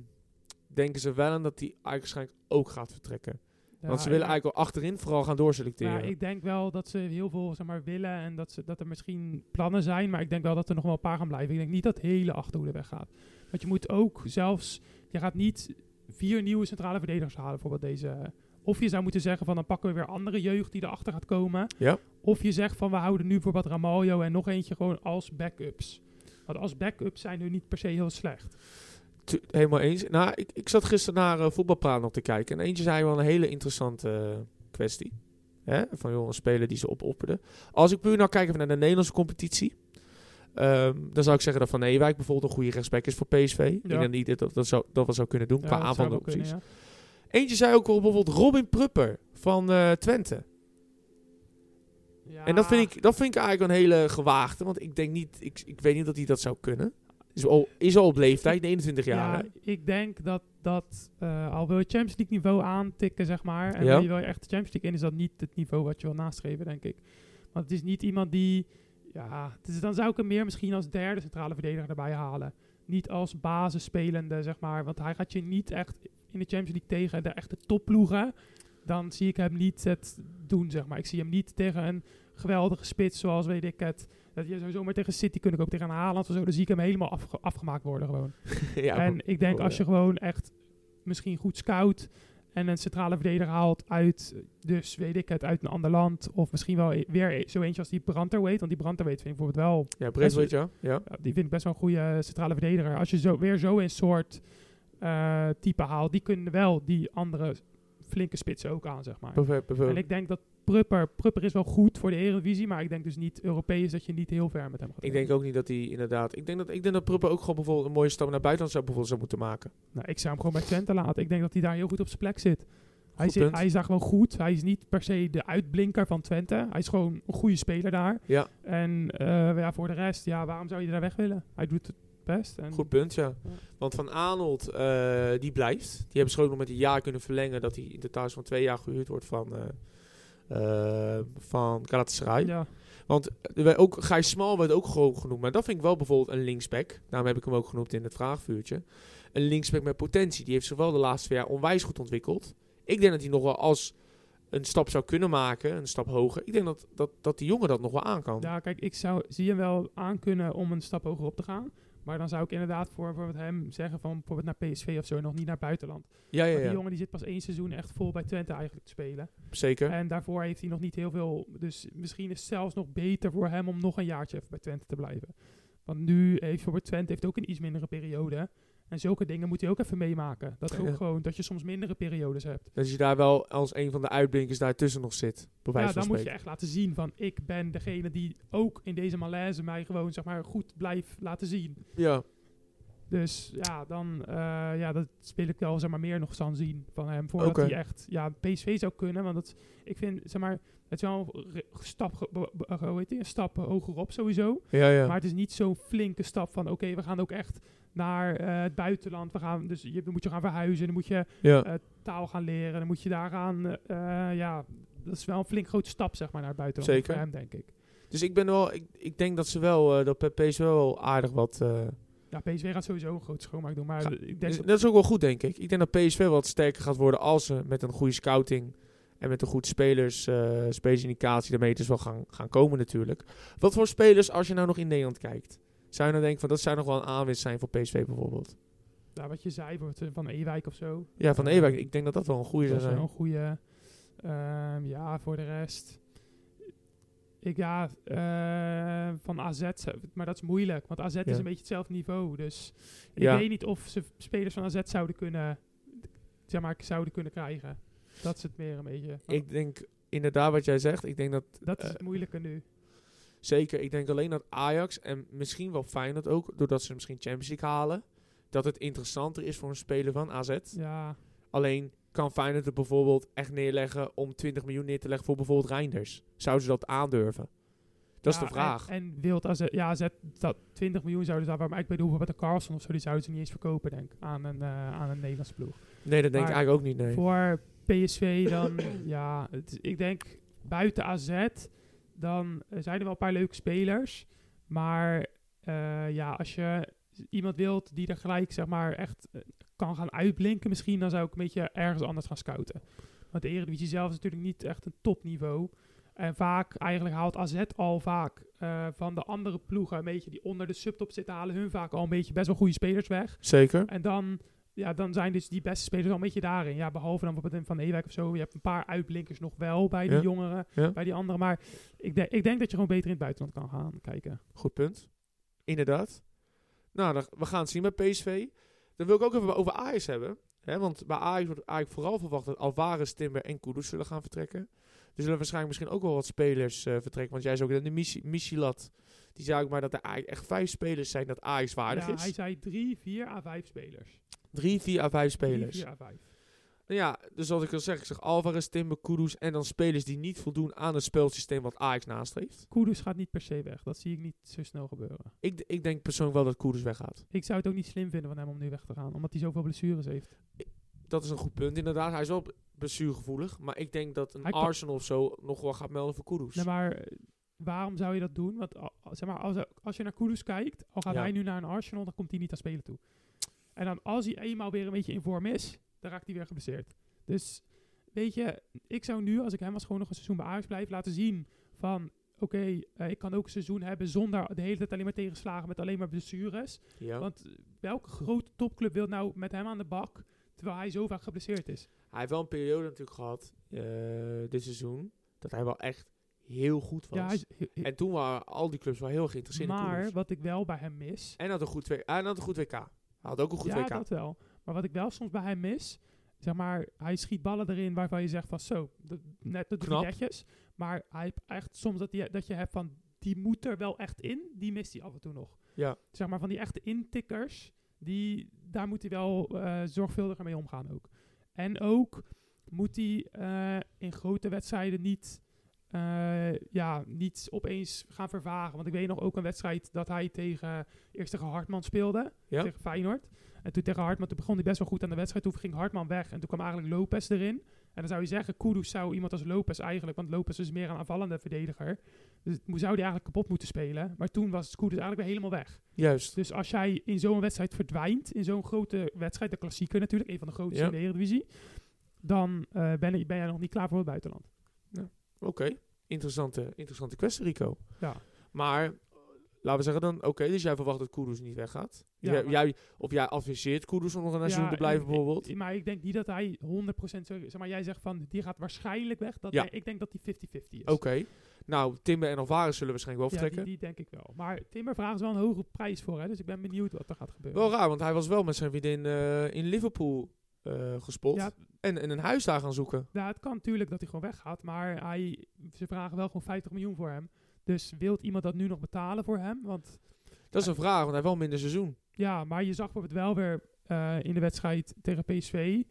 denken ze wel aan dat die eigenlijk waarschijnlijk ook gaat vertrekken. Want ze willen eigenlijk al achterin vooral gaan doorselecteren. Ja, ik denk wel dat ze heel veel zeg maar, willen en dat, ze, dat er misschien plannen zijn. Maar ik denk wel dat er nog wel een paar gaan blijven. Ik denk niet dat de hele achterhoede weggaat. Want je moet ook zelfs... Je gaat niet vier nieuwe centrale verdedigers halen, bijvoorbeeld deze... Of je zou moeten zeggen van dan pakken we weer andere jeugd die erachter gaat komen. Ja. Of je zegt van we houden nu bijvoorbeeld Ramaljo en nog eentje gewoon als backups. Want als backups zijn nu niet per se heel slecht. Helemaal eens. Nou, ik, ik zat gisteren naar eh voetbalpraat nog te kijken. En eentje zei wel een hele interessante eh, kwestie. Hè? Van joh, een speler die ze opopperden. Als ik puur nou kijk even naar de Nederlandse competitie. ehm, dan zou ik zeggen dat Van Ewijk bijvoorbeeld een goede rechtsback is voor PSV. Ik denk dat niet dat, dat, zou, dat we zou kunnen doen Ja, qua dat wel kunnen, ja. Eentje zei ook wel bijvoorbeeld Robin Prupper van eh, Twente. En dat vind, ik, dat vind ik eigenlijk een hele gewaagde. Want ik denk niet, ik, ik weet niet dat hij dat zou kunnen. Is al, is al op leeftijd, 21 jaar. Ja, ik denk dat dat uh, al wil je Champions League niveau aantikken, zeg maar. En Ja. wil je echt de Champions League in, is dat niet het niveau wat je wil nastreven, denk ik. Want het is niet iemand die, ja, het is, dan zou ik hem meer misschien als derde centrale verdediger erbij halen. Niet als basisspelende, zeg maar. Want hij gaat je niet echt in de Champions League tegen de echte topploegen. Dan zie ik hem niet het doen, zeg maar. Ik zie hem niet tegen een geweldige spits, zoals weet ik het. Dat je sowieso maar tegen City kunnen ook tegen Haaland of zo. Dan zie ik hem helemaal afge- afgemaakt worden gewoon. [laughs] ja, en ik denk oh, als je ja. gewoon echt misschien goed scout en een centrale verdediger haalt uit, dus weet ik het, uit een ander land. Of misschien wel e- weer e- zo eentje als die Branterweight. Want die Branterweight vind ik bijvoorbeeld wel, ja, Brentwood, ja. ja. ja, die vind ik best wel een goede eh, centrale verdediger. Als je zo, weer zo een soort eh, type haalt, die kunnen wel die andere flinke spitsen ook aan, zeg maar. Perfect, perfect. En ik denk dat Prupper, Prupper is wel goed voor de Eredivisie, maar ik denk dus niet Europees dat je niet heel ver met hem gaat. Ik denk ook niet dat hij inderdaad... Ik denk dat, ik denk dat Pruppen ook gewoon bijvoorbeeld een mooie stap naar buitenland zou, bijvoorbeeld zou moeten maken. Nou, ik zou hem gewoon bij Twente laten. Ik denk dat hij daar heel goed op zijn plek zit. Hij, zit, hij is daar gewoon goed. Hij is niet per se de uitblinker van Twente. Hij is gewoon een goede speler daar. Ja, En eh, ja, voor de rest, ja, waarom zou je daar weg willen? Hij doet het best. En goed punt, ja. Ja. Want Van Arnold, eh, die blijft. Die hebben ze ook nog met een jaar kunnen verlengen... dat hij in totaal van twee jaar gehuurd wordt van... eh, van Galatasaray. Ja, Want werd ook, Gijs Smal werd ook gewoon genoemd. Maar dat vind ik wel bijvoorbeeld een linksback. Daarom heb ik hem ook genoemd in het vraagvuurtje. Een linksback met potentie. Die heeft zich wel de laatste twee jaar onwijs goed ontwikkeld. Ik denk dat hij nog wel als een stap zou kunnen maken. Een stap hoger. Ik denk dat, dat, dat die jongen dat nog wel aan kan. ja, kijk, ik zou, zie hem wel aankunnen om een stap hoger op te gaan. Maar dan zou ik inderdaad voor bijvoorbeeld hem zeggen van bijvoorbeeld naar PSV of zo, nog niet naar buitenland. Ja, ja, Want die ja. jongen die zit pas één seizoen echt vol bij Twente eigenlijk te spelen. Zeker. En daarvoor heeft hij nog niet heel veel. Dus misschien is het zelfs nog beter voor hem om nog een jaartje even bij Twente te blijven. Want nu heeft bijvoorbeeld Twente heeft ook een iets mindere periode. En zulke dingen moet hij ook even meemaken. Dat ook Ja. gewoon dat je soms mindere periodes hebt. Dat je daar wel als een van de uitblinkers daartussen nog zit. Bij wijze Ja, dan moet je echt laten zien van ik ben degene die ook in deze malaise mij gewoon zeg maar goed blijft laten zien. Ja, Dus ja, dan eh, ja, dat speel ik wel zeg maar meer nog dan zien van hem. Voordat hij echt ja, PSV zou kunnen. Want dat, ik vind zeg maar, het is wel een stap, hoe heet die? een stap hogerop sowieso. ja, ja. Maar het is niet zo'n flinke stap van oké, we gaan ook echt naar eh, het buitenland. We gaan, dus je, dan moet je gaan verhuizen, dan moet je ja. eh, taal gaan leren, dan moet je daar gaan. eh, eh, ja, dat is wel een flink grote stap zeg maar naar het buitenland. Zeker. Voor hem denk ik. Dus ik ben wel, ik, ik denk dat ze wel, eh, dat PSV wel aardig wat. Eh, Ja, PSV gaat sowieso een grote schoonmaak doen. Maar Ga- ik denk dat, dat is ook wel goed, denk ik. Ik denk dat PSV wat sterker gaat worden als ze met een goede scouting en met een goed spelers, eh spelersindicatie daarmee dus wel gaan, gaan komen natuurlijk. Wat voor spelers, als je nou nog in Nederland kijkt, zou je nou denken van dat zou nog wel een aanwinst zijn voor PSV bijvoorbeeld? ja, wat je zei, bijvoorbeeld eh, van Ewijk of zo. Ja, van Ewijk. Ik denk dat dat wel een goede Dat zou is wel zijn. een goede. Ehm, ja, voor de rest. Ik ja, eh, van AZ, maar dat is moeilijk, want AZ Ja. is een beetje hetzelfde niveau. Dus ik Ja. weet niet of ze spelers van AZ zouden kunnen, zeg maar, zouden kunnen krijgen. Dat is het meer een beetje. Ik denk inderdaad wat jij zegt. Ik denk dat dat is eh, het moeilijke nu. Zeker, ik denk alleen dat Ajax en misschien wel Feyenoord ook, doordat ze misschien Champions League halen, dat het interessanter is voor een speler van AZ. Ja, Alleen kan Feyenoord het bijvoorbeeld echt neerleggen om 20 miljoen neer te leggen voor bijvoorbeeld Reinders. Zouden ze dat aandurven? Dat is de vraag. En, en wilt AZ, ja, AZ, dat 20 miljoen zouden ze daar, maar ik bedoel bijvoorbeeld een Carlson of zo, die zouden ze niet eens verkopen, denk ik, aan een, eh, aan een Nederlandse ploeg. nee, dat denk ik eigenlijk ook niet, nee. Voor PSV dan, [coughs] ja, het, ik denk buiten AZ, dan zijn er wel een paar leuke spelers. Maar eh, ja, als je iemand wilt die er gelijk, zeg maar, echt eh, kan gaan uitblinken misschien, dan zou ik een beetje ergens anders gaan scouten. Want de Eredivisie zelf is natuurlijk niet echt een topniveau. En vaak, eigenlijk haalt AZ al vaak eh, van de andere ploegen, een beetje die onder de subtop zitten, halen hun vaak al een beetje best wel goede spelers weg. Zeker. En dan, ja, dan zijn dus die beste spelers al een beetje daarin. Ja, behalve dan bijvoorbeeld in Van Ewijk of zo. Je hebt een paar uitblinkers nog wel bij die Ja. jongeren, Ja. bij die anderen. Maar ik, denk ik denk dat je gewoon beter in het buitenland kan gaan kijken. Goed punt. Inderdaad. Nou, dan, we gaan het zien bij PSV. Dan wil ik ook even over Ajax hebben. Hè, want bij Ajax wordt eigenlijk vooral verwacht dat Alvarez, Timber en Kudus zullen gaan vertrekken. Er zullen waarschijnlijk misschien ook wel wat spelers eh, vertrekken. Want jij zei ook dat de Michilat. Die zei ook maar dat er eigenlijk echt vijf spelers zijn dat Ajax waardig Ja, is. hij zei drie, vier à vijf spelers. Drie, vier à vijf Drie, spelers. vier à vijf. Nou ja, dus wat ik al zeg, ik zeg Alvarez, Timber, Kudus en dan spelers die niet voldoen aan het spelsysteem wat Ajax nastreeft. Kudus gaat niet per se weg. Dat zie ik niet zo snel gebeuren. Ik, ik denk persoonlijk wel dat Kudus weggaat. Ik zou het ook niet slim vinden van hem om nu weg te gaan. Omdat hij zoveel blessures heeft. Dat is een goed punt inderdaad. Hij is wel blessuregevoelig, maar ik denk dat een Hij Arsenal of zo nog wel gaat melden voor Kudus. Nee, maar eh, waarom zou je dat doen? Want zeg maar, als, als je naar Kudus kijkt, al gaat Ja. hij nu naar een Arsenal, dan komt hij niet aan spelen toe. En dan als hij eenmaal weer een beetje in vorm is, dan raakt hij weer geblesseerd. Dus weet je, ik zou nu, als ik hem was, gewoon nog een seizoen bij Ajax blijven laten zien van... Oké, eh, ik kan ook een seizoen hebben zonder de hele tijd alleen maar tegenslagen met alleen maar blessures. ja. Want welke grote topclub wil nou met hem aan de bak, terwijl hij zo vaak geblesseerd is? Hij heeft wel een periode natuurlijk gehad, eh, dit seizoen, dat hij wel echt heel goed was. Ja, hij is he- he- en toen waren al die clubs wel heel geïnteresseerd in maar wat ik wel bij hem mis, En had een goed, W- hij had een goed WK. Hij had ook een goed ja, WK. dat wel. Maar wat ik wel soms bij hem mis, zeg maar, hij schiet ballen erin waarvan je zegt van zo, net hij Knap. netjes. Maar hij heeft echt soms dat, die, dat je hebt van, die moet er wel echt in, die mist hij af en toe nog. Ja. Zeg maar van die echte intikkers, die, daar moet hij wel eh, zorgvuldiger mee omgaan ook. En ook moet hij eh, in grote wedstrijden niet, eh, ja, niet opeens gaan vervagen. Want ik weet nog ook een wedstrijd dat hij tegen, eerst tegen Hartman speelde, Ja? tegen Feyenoord. En toen tegen Hartman, toen begon hij best wel goed aan de wedstrijd. Toen ging Hartman weg en toen kwam eigenlijk Lopez erin. En dan zou je zeggen, Kudus zou iemand als Lopez eigenlijk, want Lopez is meer een aanvallende verdediger. Dus zou die eigenlijk kapot moeten spelen. Maar toen was Kudus eigenlijk weer helemaal weg. Juist. Dus als jij in zo'n wedstrijd verdwijnt, in zo'n grote wedstrijd, de klassieker natuurlijk, een van de grootste Ja. in de Eredivisie, dan eh, ben, je, ben jij nog niet klaar voor het buitenland. Oké. Interessante, interessante kwestie, Rico. Ja. Maar, laten we zeggen dan, oké, dus jij verwacht dat Kudus niet weggaat. Ja, jij, of jij adviseert Kudus om nog een seizoen Ja, te blijven bijvoorbeeld. maar ik denk niet dat hij 100% zo, zeg maar, jij zegt van, die gaat waarschijnlijk weg. Dat Ja. ik denk dat die 50-50 is. Oké. Nou, Timber en Alvarez zullen waarschijnlijk wel Ja, die, vertrekken. die denk ik wel. Maar Timber ze wel een hoge prijs voor, hè? dus ik ben benieuwd wat er gaat gebeuren. Wel raar, want hij was wel met zijn vriendin eh, in Liverpool eh, gespot. Ja, En, en een huis daar gaan zoeken. nou, het kan natuurlijk dat hij gewoon weggaat, maar hij, ze vragen wel gewoon 50 miljoen voor hem. Dus wilt iemand dat nu nog betalen voor hem? Want Dat is een vraag, want hij heeft wel minder seizoen. ja, maar je zag bijvoorbeeld wel weer eh, in de wedstrijd tegen PSV,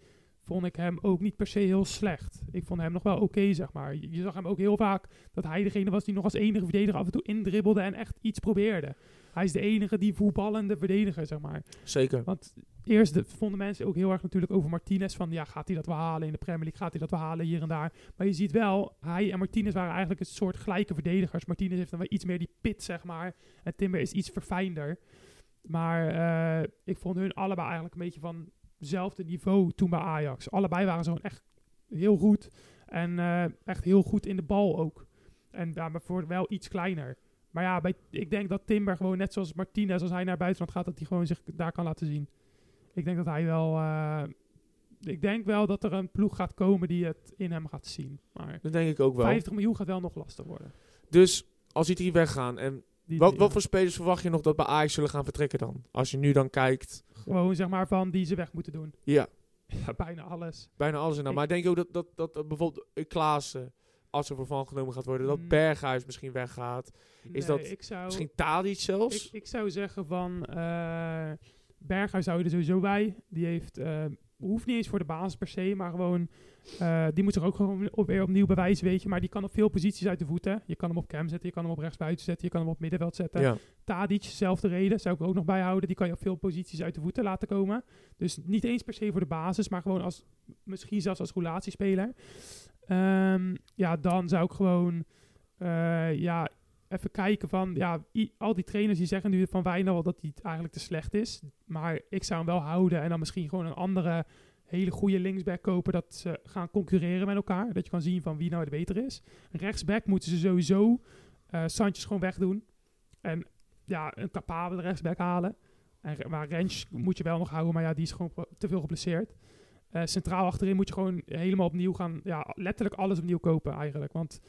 vond ik hem ook niet per se heel slecht. Ik vond hem nog wel oké, zeg maar. Je, je zag hem ook heel vaak dat hij degene was die nog als enige verdediger af en toe indribbelde en echt iets probeerde. Hij is de enige die voetballende verdediger, zeg maar. Zeker. Want eerst de, vonden mensen ook heel erg natuurlijk over Martinez. Van ja, gaat hij dat wel halen in de Premier League? Gaat hij dat wel halen hier en daar? Maar je ziet wel, hij en Martinez waren eigenlijk een soort gelijke verdedigers. Martinez heeft dan wel iets meer die pit, zeg maar. En Timber is iets verfijnder. Maar eh, ik vond hun allebei eigenlijk een beetje van hetzelfde niveau toen bij Ajax. Allebei waren gewoon echt heel goed. En eh, echt heel goed in de bal ook. En ja, maar voor wel iets kleiner. Maar ja, bij, ik denk dat Timber gewoon net zoals Martinez, als hij naar buitenland gaat, dat hij gewoon zich daar kan laten zien. Ik denk dat hij wel. eh, ik denk wel dat er een ploeg gaat komen die het in hem gaat zien. Maar Dat denk ik ook wel. 50 miljoen gaat wel nog lastig worden. Dus als die drie weggaan, en Die, wat, wat voor spelers verwacht je nog dat bij Ajax zullen gaan vertrekken dan? Als je nu dan kijkt. Gewoon zeg maar van die ze weg moeten doen. Ja, [laughs] Ja, bijna alles. bijna alles en dan. Ik- Maar denk je ook dat, dat, dat, dat bijvoorbeeld eh, Klaassen, als er vervangen genomen gaat worden, dat Mm. Berghuis misschien weggaat? Is Nee, dat zou, Misschien Tadic zelfs? ik, ik zou zeggen van eh Berghuis zou je er sowieso bij. Die heeft, eh, hoeft niet eens voor de basis per se, maar gewoon, eh, die moet zich ook gewoon op, weer opnieuw bewijzen, weet je. Maar die kan op veel posities uit de voeten. Je kan hem op cam zetten, je kan hem op rechtsbuiten zetten, je kan hem op middenveld zetten. ja. Tadic, zelfde reden, zou ik er ook nog bij houden. Die kan je op veel posities uit de voeten laten komen. Dus niet eens per se voor de basis, maar gewoon als, misschien zelfs als relatiespeler. Ehm, ja, dan zou ik gewoon, eh, ja, even kijken van, ja, al die trainers die zeggen nu van Wijnal dat hij eigenlijk te slecht is. Maar ik zou hem wel houden en dan misschien gewoon een andere hele goede linksback kopen dat ze gaan concurreren met elkaar. Dat je kan zien van wie nou de beter is. Rechtsback moeten ze sowieso eh Sanchez gewoon wegdoen. En ja, een capabele rechtsback halen. En, maar Rens moet je wel nog houden, maar ja, die is gewoon te veel geblesseerd. Eh, centraal achterin moet je gewoon helemaal opnieuw gaan, ja, letterlijk alles opnieuw kopen eigenlijk. Want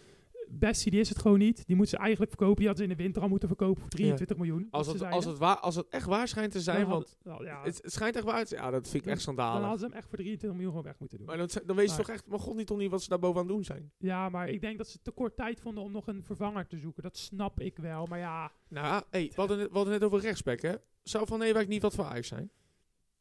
Bessie, die is het gewoon niet. Die moeten ze eigenlijk verkopen. Die hadden ze in de winter al moeten verkopen voor 23 miljoen. Als, het, als, het waar, als het echt waar schijnt te zijn, Dan want ja, het, het schijnt echt waar te zijn. Ja, dat vind ik Dan- echt dan schandalig. hadden ze hem echt voor 23 miljoen gewoon weg moeten doen. Maar dan, dan weet je toch echt, maar god niet toch niet wat ze daar bovenaan doen zijn. Ja, maar ik denk dat ze te kort tijd vonden om nog een vervanger te zoeken. Dat snap ik wel. Maar ja, Nou, hey, we, hadden net, we hadden net over rechtsback, hè? Zou Van Ewijk niet wat voor Ajax zijn?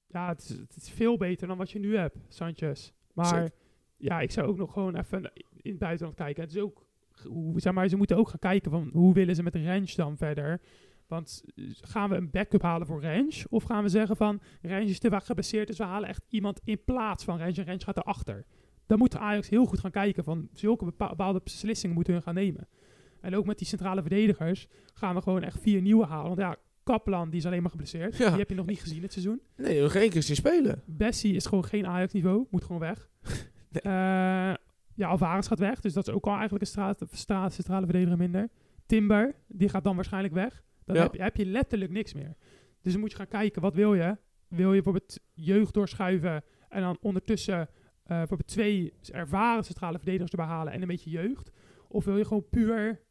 ja het, is, het is veel beter dan wat je nu hebt, Sanchez. Maar Zeker. ja, ik zou ook nog gewoon even in het buitenland kijken. Het is ook, hoe, zeg maar, ze moeten ook gaan kijken van hoe willen ze met range dan verder. Want eh, gaan we een backup halen voor range? Of gaan we zeggen van range is te vaak gebaseerd, dus we halen echt iemand in plaats van range en range gaat erachter. Dan moet Ajax heel goed gaan kijken van zulke bepa- bepaalde beslissingen moeten we gaan nemen. En ook met die centrale verdedigers gaan we gewoon echt vier nieuwe halen. Want ja, Kaplan die is alleen maar geblesseerd. Ja. Die heb je nog niet gezien dit seizoen. Nee, nog één keer zien spelen. Bessie is gewoon geen Ajax-niveau. Moet gewoon weg. [laughs] Nee. Eh, ja, Alvarez gaat weg. Dus dat is ook al eigenlijk een straat, straat, centrale verdediger minder. Timber, die gaat dan waarschijnlijk weg. Dan Ja. heb, je, heb je letterlijk niks meer. Dus dan moet je gaan kijken, wat wil je? Wil je bijvoorbeeld jeugd doorschuiven en dan ondertussen eh bijvoorbeeld twee ervaren centrale verdedigers erbij halen en een beetje jeugd? Of wil je gewoon puur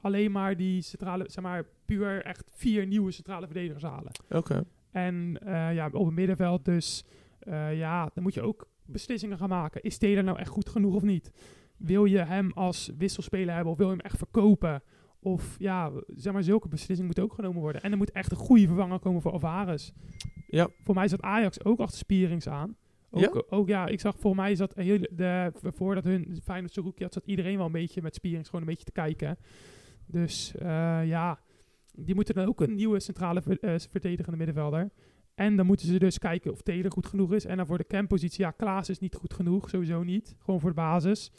alleen maar die centrale, zeg maar, puur echt vier nieuwe centrale verdedigers halen? Oké. En eh, ja, op het middenveld dus, eh, ja, dan moet je ook beslissingen gaan maken. Is Taylor nou echt goed genoeg of niet? Wil je hem als wisselspeler hebben of wil je hem echt verkopen? Of ja, zeg maar, zulke beslissingen moeten ook genomen worden. En er moet echt een goede vervanger komen voor Alvarez. Ja. Voor mij zat Ajax ook achter Spierings aan. Ook Ja? ook, ja ik zag voor mij zat heel, de, voordat hun Feyenoord Saruki had, zat iedereen wel een beetje met Spierings gewoon een beetje te kijken. Dus eh, ja, die moeten dan ook een nieuwe centrale eh, verdedigende middenvelder. En dan moeten ze dus kijken of Taylor goed genoeg is. En dan voor de camppositie, ja, Klaas is niet goed genoeg, sowieso niet. Gewoon voor de basis.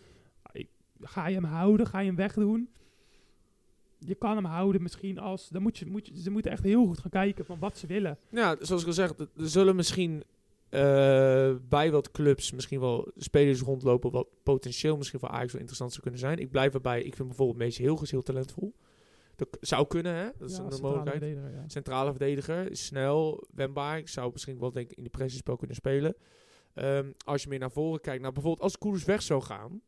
Ga je hem houden? Ga je hem wegdoen? Je kan hem houden misschien als... Dan moet je, moet je, ze moeten echt heel goed gaan kijken van wat ze willen. Ja, zoals ik al zeg, er zullen misschien eh, bij wat clubs misschien wel spelers rondlopen wat potentieel misschien voor Ajax wel interessant zou kunnen zijn. Ik blijf erbij. Ik vind bijvoorbeeld Mees heel talentvol. Dat zou kunnen, hè? Dat is Ja, een centrale mogelijkheid. verdediger, ja. Centrale verdediger, snel, wendbaar. Ik zou misschien wel denk ik in de pressiespel kunnen spelen. Ehm, als je meer naar voren kijkt, nou bijvoorbeeld als Koers weg zou gaan,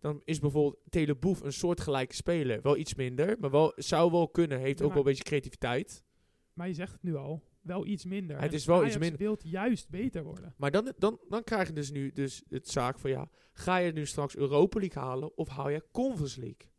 dan is bijvoorbeeld Teleboef een soortgelijke speler. Wel iets minder, maar wel, zou wel kunnen. Heeft Ja, ook wel een beetje creativiteit. Maar je zegt het nu al. Wel iets minder. Het En is wel iets minder. wilt juist beter worden. Maar dan, dan, dan krijg je dus nu dus het zaak van ja, ga je nu straks Europa League halen of haal je Conference League?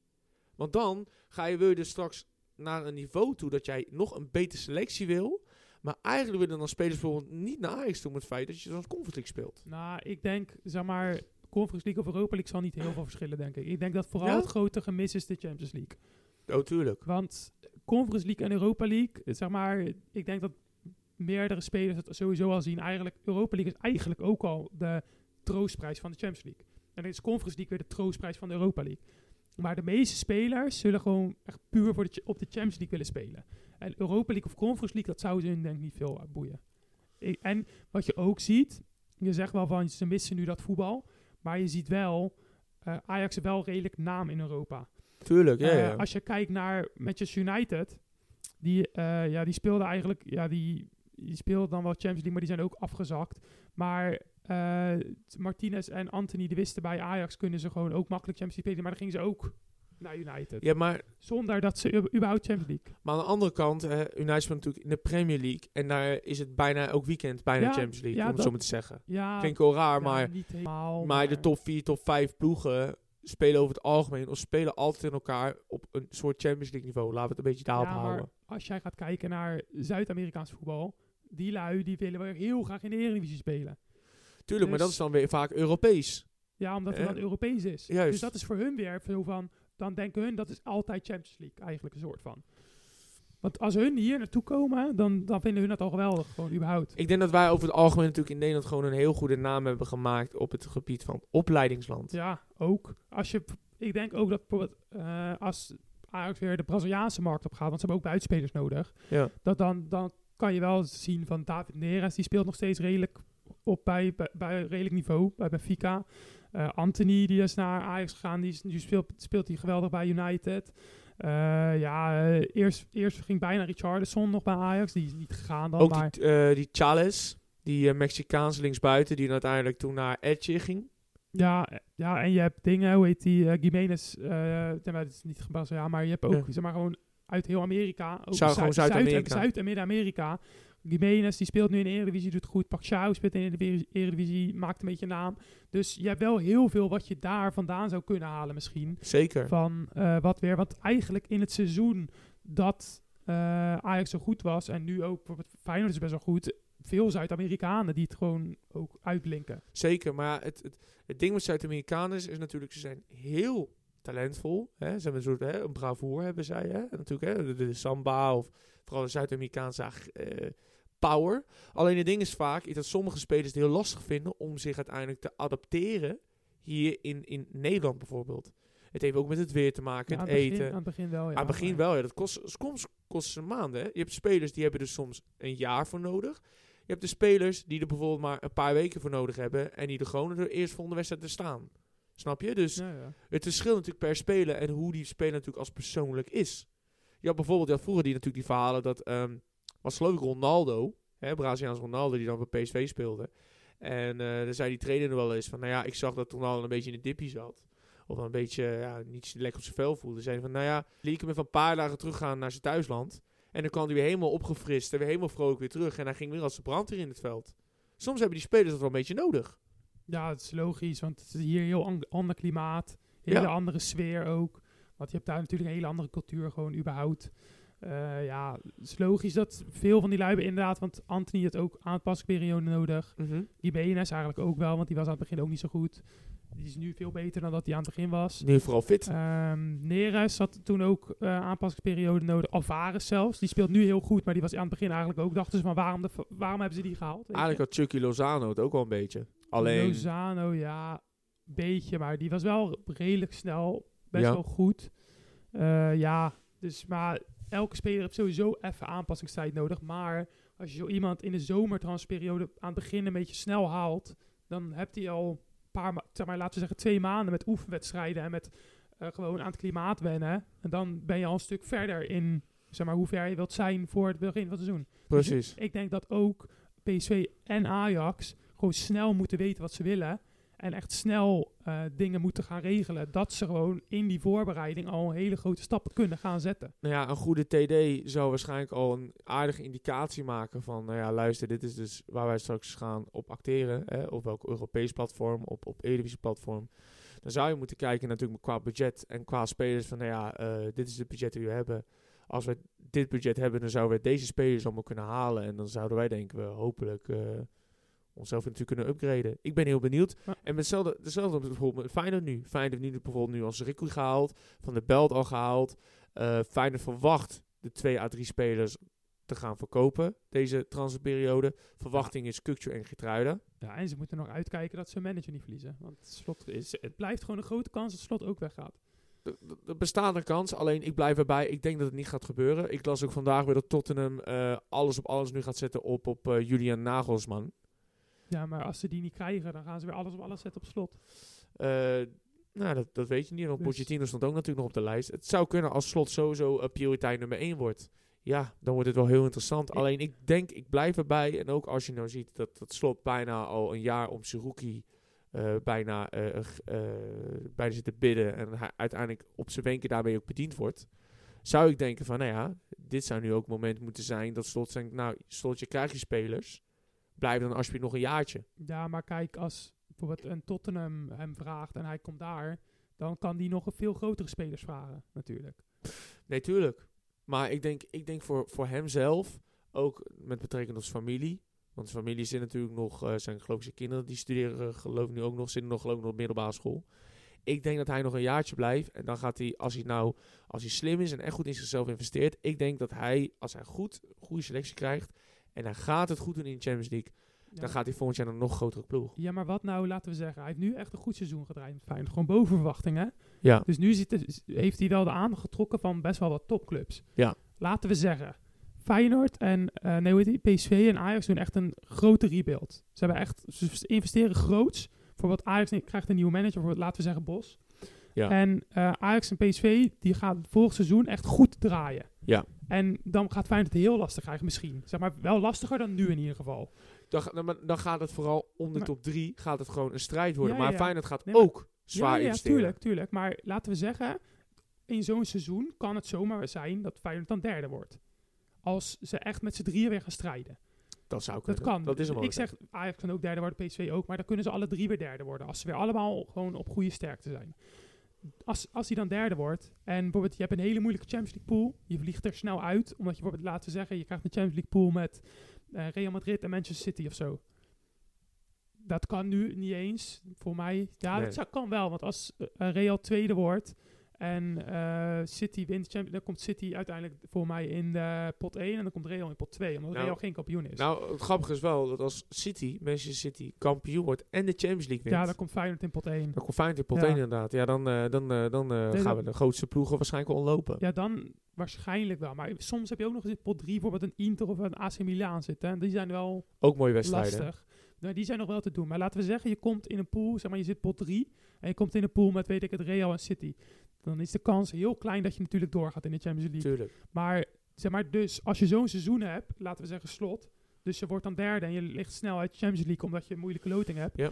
Want dan ga je, wil je dus straks naar een niveau toe dat jij nog een betere selectie wil. Maar eigenlijk willen dan spelers bijvoorbeeld niet naar Ajax toe met het feit dat je dan Conference League speelt. Nou, ik denk, zeg maar, Conference League of Europa League zal niet heel veel verschillen, denk ik. Ik denk dat vooral Ja? het grote gemis is de Champions League. Oh, tuurlijk. Want Conference League en Europa League, zeg maar, ik denk dat meerdere spelers het sowieso al zien. Eigenlijk, Europa League is eigenlijk ook al de troostprijs van de Champions League. En dan is Conference League weer de troostprijs van de Europa League. Maar de meeste spelers zullen gewoon echt puur voor de, op de Champions League willen spelen. En Europa League of Conference League, dat zou ze hun denk ik niet veel uh, boeien. Ik- en wat je ook ziet, je zegt wel van ze missen nu dat voetbal. Maar je ziet wel, eh, Ajax wel redelijk naam in Europa. Tuurlijk, ja, Eh, ja. als je kijkt naar Manchester United, die, eh, ja, die speelde eigenlijk, ja, die, die speelde dan wel Champions League, maar die zijn ook afgezakt. Maar eh, Martinez en Anthony, die wisten bij Ajax kunnen ze gewoon ook makkelijk Champions League spelen, maar dan gingen ze ook naar United. ja, maar, Zonder dat ze überhaupt Champions League. maar aan de andere kant, hè, United speelt natuurlijk in de Premier League. En daar is het bijna elk weekend bijna Ja, Champions League, ja, om het zo maar te zeggen. Ja, Klinkt wel raar, ja, maar, niet helemaal. maar de top 4, top 5 ploegen spelen over het algemeen of spelen altijd in elkaar op een soort Champions League niveau. Laten we het een beetje daarop Ja, houden. als jij gaat kijken naar Zuid-Amerikaans voetbal, die lui die willen wel heel graag in de Eredivisie spelen. Tuurlijk, maar dus- dat is dan weer vaak Europees. Ja, omdat het dan Europees is. juist. Dus dat is voor hun weer zo van... Dan denken hun, dat is altijd Champions League eigenlijk een soort van. Want als hun hier naartoe komen, dan, dan vinden hun dat al geweldig, gewoon überhaupt. Ik denk dat wij over het algemeen natuurlijk in Nederland gewoon een heel goede naam hebben gemaakt op het gebied van opleidingsland. Ja, ook. Als je, ik denk ook dat bijvoorbeeld, eh, als Ajax weer de Braziliaanse markt op gaat, want ze hebben ook buitenspelers nodig, Ja. dat dan, dan kan je wel zien van David Neres, die speelt nog steeds redelijk op bij, bij, bij redelijk niveau, bij Benfica. Eh, Anthony, die is naar Ajax gegaan, die, speelt, speelt hij geweldig bij United. Eh, ja, eh, eerst, eerst ging bijna Richarlison nog bij Ajax, die is niet gegaan dan, Ook maar... die, eh, die Chales, die eh, Mexicaanse linksbuiten, die uiteindelijk toen naar Etche ging. Ja, eh, ja, en je hebt dingen, hoe heet die, uh, Jiménez, eh maar het is niet gebast, ja, maar je hebt ook, Ja. zeg maar, gewoon uit heel Amerika. Ook Zou- gewoon Zuid- Zuid-Amerika. Zuid- Zuid- en Midden-Amerika. Jiménez, die speelt nu in de Eredivisie, doet goed. Pacquiao speelt in de Ere- Eredivisie, maakt een beetje naam. Dus je hebt wel heel veel wat je daar vandaan zou kunnen halen misschien. Zeker. Van eh, wat weer, want eigenlijk in het seizoen dat eh, Ajax zo goed was, en nu ook, Feyenoord is best wel goed, veel Zuid-Amerikanen die het gewoon ook uitblinken. Zeker, maar het, het, het ding met Zuid-Amerikanen is, is natuurlijk, ze zijn heel talentvol. Hè? Ze hebben een soort hè, een bravoer, hebben zij. Hè? Natuurlijk, hè, de, de samba of vooral de Zuid-Amerikaanse eh, power. Alleen het ding is vaak is dat sommige spelers het heel lastig vinden om zich uiteindelijk te adapteren hier in, in Nederland bijvoorbeeld. Het heeft ook met het weer te maken, Ja, het begin- eten. aan het begin wel, ja. aan het begin wel, ja. Dat kost, soms kost ze maanden. Hè. Je hebt spelers die hebben er soms een jaar voor nodig. Je hebt de spelers die er bijvoorbeeld maar een paar weken voor nodig hebben. En die er gewoon de eerst volgende wedstrijd te staan. Snap je? Dus Ja, ja. het verschilt natuurlijk per speler en hoe die speler natuurlijk als persoonlijk is. Je had bijvoorbeeld, je had vroeger die natuurlijk die verhalen dat, ehm, was ik Ronaldo, hè, Braziliaans Ronaldo, die dan bij PSV speelde. En eh dan zei die trainer er wel eens van, nou ja, ik zag dat Ronaldo een beetje in de dippie zat. Of een beetje, ja, niet lekker op zijn vel voelde. Zei van, nou ja, liet ik hem even een paar dagen teruggaan naar zijn thuisland. En dan kwam hij weer helemaal opgefrist en weer helemaal vrolijk weer terug. En hij ging weer als de brandweer in het veld. Soms hebben die spelers dat wel een beetje nodig. Ja, het is logisch, want het is hier een heel an- ander klimaat. Hele Ja. andere sfeer ook. Want je hebt daar natuurlijk een hele andere cultuur gewoon überhaupt. Eh, ja, het is logisch dat veel van die lui hebben inderdaad, want Anthony had ook aanpassingsperiode nodig. Die BNS eigenlijk ook wel, want die was aan het begin ook niet zo goed. Die is nu veel beter dan dat hij aan het begin was. Nu vooral fit. Ehm Neres had toen ook eh, aanpassingsperiode nodig. Alvarez zelfs. Die speelt nu heel goed, maar die was aan het begin eigenlijk ook. Dachten ze van waarom, de, waarom hebben ze die gehaald? Eigenlijk had Chucky Lozano het ook wel een beetje. Alleen, Lozano, ja, beetje, maar die was wel redelijk snel, best Ja. wel goed. Eh, ja, dus maar elke speler heeft sowieso even aanpassingstijd nodig. Maar als je zo iemand in de zomertransferperiode aan het begin een beetje snel haalt, dan hebt hij al een paar, zeg maar, laten we zeggen twee maanden met oefenwedstrijden en met eh, gewoon aan het klimaat wennen. En dan ben je al een stuk verder in, zeg maar, hoe ver je wilt zijn voor het begin van het seizoen. precies. Ik denk dat ook PSV en Ajax gewoon snel moeten weten wat ze willen. En echt snel eh, dingen moeten gaan regelen. Dat ze gewoon in die voorbereiding al hele grote stappen kunnen gaan zetten. Nou ja, een goede TD zou waarschijnlijk al een aardige indicatie maken van, nou ja, luister, dit is dus waar wij straks gaan op acteren. Hè, op welk Europees platform, op, op Eredivisie platform. Dan zou je moeten kijken natuurlijk qua budget en qua spelers van, nou ja, eh, dit is het budget die we hebben. Als we dit budget hebben, dan zouden we deze spelers allemaal kunnen halen. En dan zouden wij, denken we, hopelijk eh, onszelf natuurlijk kunnen upgraden. Ik ben heel benieuwd. Ja. En met hetzelfde, hetzelfde bijvoorbeeld met Feyenoord nu. Feyenoord nu bijvoorbeeld nu als Riku gehaald, Van de Belt al gehaald. Eh Feyenoord verwacht de twee à drie spelers te gaan verkopen deze transferperiode. Verwachting is Kukcu en Getruiden. Ja, en ze moeten nog uitkijken dat ze hun manager niet verliezen. Want het, slot is, het blijft gewoon een grote kans dat Slot ook weggaat. Er bestaat een kans, alleen ik blijf erbij. Ik denk dat het niet gaat gebeuren. Ik las ook vandaag weer dat Tottenham eh, alles op alles nu gaat zetten op, op eh, Julian Nagelsman. Ja, maar als ze die niet krijgen, dan gaan ze weer alles op alles zetten op Slot. Eh, nou, dat, dat weet je niet. Want Dus- Pochettino stond ook natuurlijk nog op de lijst. Het zou kunnen als slot sowieso uh, prioriteit nummer 1 wordt. Ja, dan wordt het wel heel interessant. Ik- Alleen ik denk, ik blijf erbij. En ook als je nou ziet dat dat slot bijna al een jaar om Suzuki eh bijna, eh, eh, bijna zit te bidden. En hij uiteindelijk op zijn wenken daarmee ook bediend wordt. Zou ik denken van, nou ja, dit zou nu ook het moment moeten zijn dat slot denkt, nou, slotje krijg je spelers. Blijf dan alsjeblieft nog een jaartje. Ja, maar kijk, als bijvoorbeeld een Tottenham hem vraagt en hij komt daar, dan kan die nog een veel grotere spelers vragen, natuurlijk. Nee, tuurlijk. Maar ik denk, ik denk voor, voor hemzelf, ook met betrekking tot zijn familie. Want zijn familie zit natuurlijk nog, eh, zijn geloof ik zijn kinderen, die studeren geloof ik nu ook nog, zitten nog geloof ik nog op middelbare school. Ik denk dat hij nog een jaartje blijft. En dan gaat hij, als hij nou, als hij slim is en echt goed in zichzelf investeert. Ik denk dat hij, als hij goed, goede selectie krijgt. En hij gaat het goed doen in de Champions League. Ja, Dan gaat hij volgend jaar een nog grotere ploeg. ja, maar wat nou, laten we zeggen, hij heeft nu echt een goed seizoen gedraaid met Feyenoord. Gewoon boven verwachting, hè? Ja. Dus nu zit heeft hij wel de aandacht getrokken van best wel wat topclubs. Ja. Laten we zeggen, Feyenoord en eh nee, die? PSV en Ajax doen echt een grote rebuild. Ze hebben echt, ze investeren groots. Bijvoorbeeld Ajax krijgt een nieuwe manager, bijvoorbeeld, laten we zeggen Bos. Ja. En eh, Ajax en PSV die gaan volgend seizoen echt goed draaien. Ja. En dan gaat Feyenoord het heel lastig krijgen misschien. Zeg maar wel lastiger dan nu in ieder geval. Dan, dan, dan gaat het vooral om de Maar- top 3 gaat het gewoon een strijd worden. Ja, maar ja. Feyenoord gaat Nee, maar- ook zwaar ja, investeren. tuurlijk, tuurlijk. Maar laten we zeggen, in zo'n seizoen kan het zomaar zijn dat Feyenoord dan derde wordt. Als ze echt met z'n drieën weer gaan strijden. Dat zou Dat kunnen. kan. Dat is Ik zeg, Ajax kan ook derde worden, PSV ook. Maar dan kunnen ze alle drie weer derde worden. Als ze weer allemaal gewoon op goede sterkte zijn. Als, als hij dan derde wordt. En bijvoorbeeld je hebt een hele moeilijke Champions League pool. Je vliegt er snel uit. Omdat je bijvoorbeeld, laten we zeggen, je krijgt een Champions League pool met eh, Real Madrid en Manchester City of zo. Dat kan nu niet eens, voor mij. Ja, Nee. dat zou- kan wel, want als eh, Real tweede wordt en eh, City wint, de Champions- dan komt City uiteindelijk voor mij in de pot 1 en dan komt Real in pot 2, omdat Nou, Real geen kampioen is. Nou, het grappige is wel dat als City, Manchester City, kampioen wordt en de Champions League wint... ja, dan komt Feyenoord in pot 1. dan komt Feyenoord in pot Ja. 1 inderdaad. Ja, dan, eh, dan, eh, dan Nee, gaan we de grootste ploegen waarschijnlijk onlopen. Ja, dan waarschijnlijk wel. Maar soms heb je ook nog eens in pot 3 bijvoorbeeld een Inter of een AC Milan zitten. En die zijn wel Ook mooie wedstrijden. lastig. Nou, die zijn nog wel te doen. Maar laten we zeggen, je komt in een pool, zeg maar, je zit pot 3 en je komt in een pool met, weet ik het, Real en City. Dan is de kans heel klein dat je natuurlijk doorgaat in de Champions League. Tuurlijk. Maar, zeg maar, dus als je zo'n seizoen hebt, laten we zeggen slot, dus je wordt dan derde en je ligt snel uit de Champions League omdat je een moeilijke loting hebt. Ja.